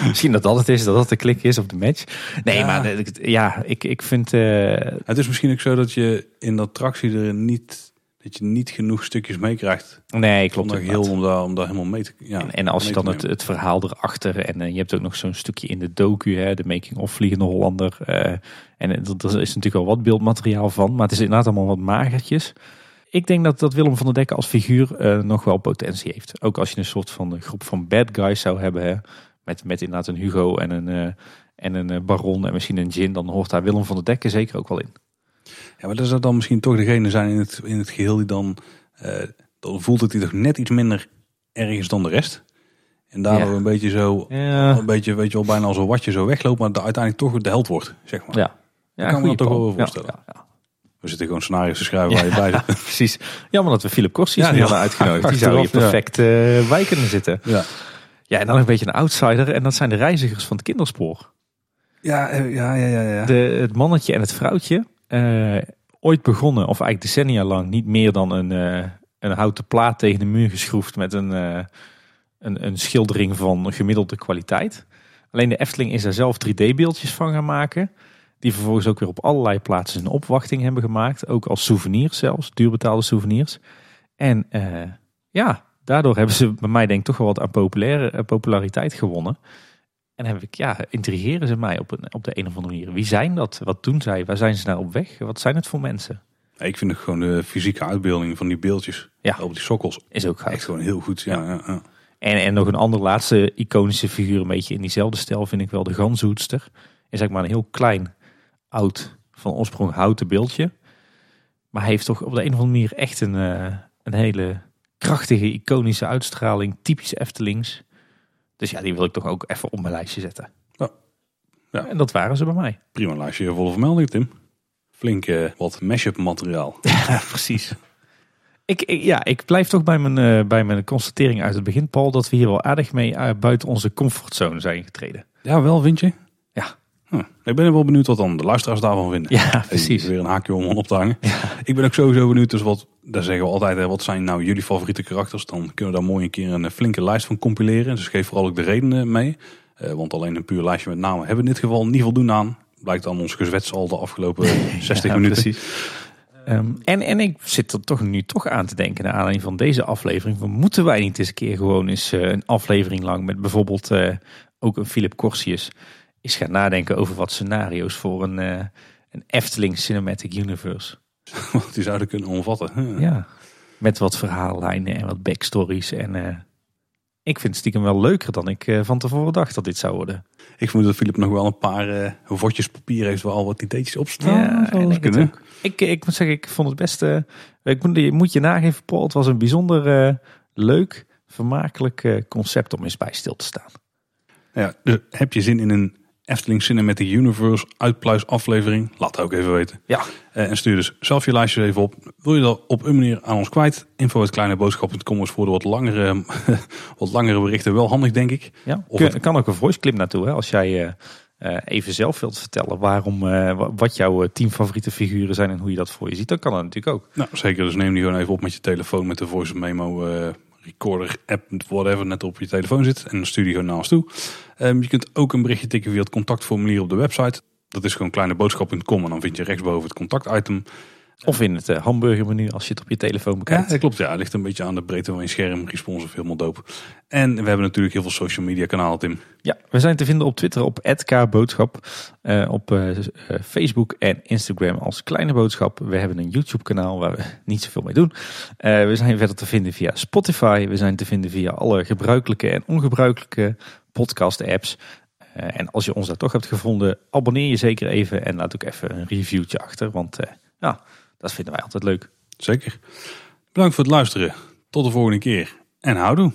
Misschien dat dat het is, dat dat de klik is op de match. Nee, Ja. maar eh, ja, ik, ik vind... eh, Het is misschien ook zo dat je in de attractie er niet, dat je niet genoeg stukjes meekrijgt. nee, klopt. Klopt inderdaad. heel om daar, om daar helemaal mee te ja, En, en als je dan het, het verhaal erachter en eh, je hebt ook nog zo'n stukje in de docu, hè, de making of Vliegende Hollander. eh, en er is natuurlijk wel wat beeldmateriaal van, maar het is inderdaad allemaal wat magertjes. Ik denk dat, dat Willem van der Dekken als figuur eh, nog wel potentie heeft. Ook als je een soort van groep van bad guys zou hebben, hè, met, met inderdaad een Hugo en een, en een Baron en misschien een Jin, dan hoort daar Willem van der Dekken zeker ook wel in. Ja, maar dat zou dan misschien toch degene zijn in het, in het geheel die dan... eh, dan voelt het hij toch net iets minder ergens dan de rest. En daardoor Ja. een beetje zo, Ja, een beetje, weet je wel, bijna als een watje zo wegloopt, maar uiteindelijk toch de held wordt, zeg maar. ja. ja kan me goeie dat toch wel voorstellen. Ja, ja, ja. We zitten gewoon scenario's te schrijven waar je bij zit. Precies. Jammer dat we Philip Corsius Ja, niet ja. hadden uitgenodigd. Die zou hier perfect bij kunnen zitten. Ja. Ja, en dan een beetje een outsider. En dat zijn de reizigers van het kinderspoor. Ja, eh, ja, ja, ja, ja. De, het mannetje en het vrouwtje. Eh, ooit begonnen, of eigenlijk decennia lang, niet meer dan een, eh, een houten plaat tegen de muur geschroefd met een, eh, een, een schildering van gemiddelde kwaliteit. Alleen de Efteling is daar zelf 3D-beeldjes van gaan maken. Die vervolgens ook weer op allerlei plaatsen een opwachting hebben gemaakt. Ook als souvenirs zelfs, duurbetaalde souvenirs. En ja, daardoor hebben ze bij mij denk ik toch wel wat aan populaire, populariteit gewonnen. En heb ik, ja, intrigeren ze mij op, een, op de een of andere manier. Wie zijn dat? Wat doen zij? Waar zijn ze naar op weg? Wat zijn het voor mensen? Ik vind het gewoon de fysieke uitbeelding van die beeldjes Ja. op die sokkels Is ook goud. echt gewoon heel goed. Ja, ja. ja. En, en nog een ander laatste iconische figuur, een beetje in diezelfde stijl, vind ik wel de ganzenhoedster. Is eigenlijk maar een heel klein, oud, van oorsprong houten beeldje. Maar hij heeft toch op de een of andere manier echt een, eh, een hele krachtige, iconische uitstraling. Typisch Eftelings. Dus ja, die wil ik toch ook even op mijn lijstje zetten. Ja. Ja. En dat waren ze bij mij. Prima lijstje volle vermelding, Tim. Flink eh, wat mashup materiaal. Ja, precies. Ik, ik- ja, ik blijf toch bij mijn, eh, bij mijn constatering uit het begin, Paul, dat we hier wel aardig mee eh, buiten onze comfortzone zijn getreden. Ja, wel, vind je? Ja. Ik ben wel benieuwd wat dan de luisteraars daarvan vinden. Ja, precies. weer een haakje om op te hangen. Ik ben ook sowieso benieuwd, dus wat, daar zeggen we altijd, hè, wat zijn nou jullie favoriete karakters? Dan kunnen we daar mooi een keer een eh, flinke lijst van compileren. Dus geef vooral ook de redenen mee. Eh, want alleen een puur lijstje met namen hebben we in dit geval niet voldoende aan. Blijkt aan ons gezwets al de afgelopen 60 Ja, minuten. precies. Ehm, en, en ik zit er toch nu toch aan te denken, naar aanleiding van deze aflevering. Van, moeten wij niet eens een keer gewoon eens eh, een aflevering lang met bijvoorbeeld ook een Philip Corsius eens gaan nadenken over wat scenario's voor een, eh, een Efteling Cinematic Universe. Wat die zouden kunnen omvatten. Ja, met wat verhaallijnen en wat backstories. En eh, ik vind het stiekem wel leuker dan ik eh, van tevoren dacht dat dit zou worden. Ik vermoed dat Philip nog wel een paar vodjes papier heeft waar al wat ideetjes op staan. Ja, ik kunnen. Ik, ik moet zeggen, ik vond het best... ik moet, je moet je nageven, Paul. Het was een bijzonder leuk, vermakelijk concept om eens bij stil te staan. Ja, dus heb je zin in een Efteling Cinematic Universe uitpluis aflevering? Laat het ook even weten. Ja, Eh, en stuur dus zelf je lijstjes even op. Wil je dat op een manier aan ons kwijt? Info.kleineboodschap.com is voor de wat langere, wat langere berichten wel handig, denk ik. ja. Of Kun- het- kan ook een voice clip naartoe. Hè, als jij eh, eh, even zelf wilt vertellen waarom, wa- wat jouw tien favoriete figuren zijn en hoe je dat voor je ziet. Dan kan dat natuurlijk ook. Nou, zeker. Dus neem die gewoon even op met je telefoon met de voice memo recorder app, whatever, net op je telefoon zit. En dan stuur die gewoon ons toe. Ehm, je kunt ook een berichtje tikken via het contactformulier op de website. Dat is gewoon kleineboodschap.com en dan vind je rechtsboven het contactitem. Of in het eh, hamburgermenu als je het op je telefoon Ja, bekijkt. dat klopt. Ja, het ligt een beetje aan de breedte van je scherm. Responsive, helemaal dope. En we hebben natuurlijk heel veel social media kanalen, Tim. Ja, we zijn te vinden op Twitter op @kboodschap, eh op eh, Facebook en Instagram als Kleine Boodschap. We hebben een YouTube kanaal waar we niet zoveel mee doen. We zijn verder te vinden via Spotify. We zijn te vinden via alle gebruikelijke en ongebruikelijke podcast apps. En als je ons daar toch hebt gevonden, abonneer je zeker even en laat ook even een reviewtje achter. Want ja, dat vinden wij altijd leuk. Zeker. Bedankt voor het luisteren. Tot de volgende keer. En houdoe.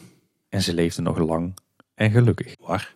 En ze leefden nog lang en gelukkig. Waar?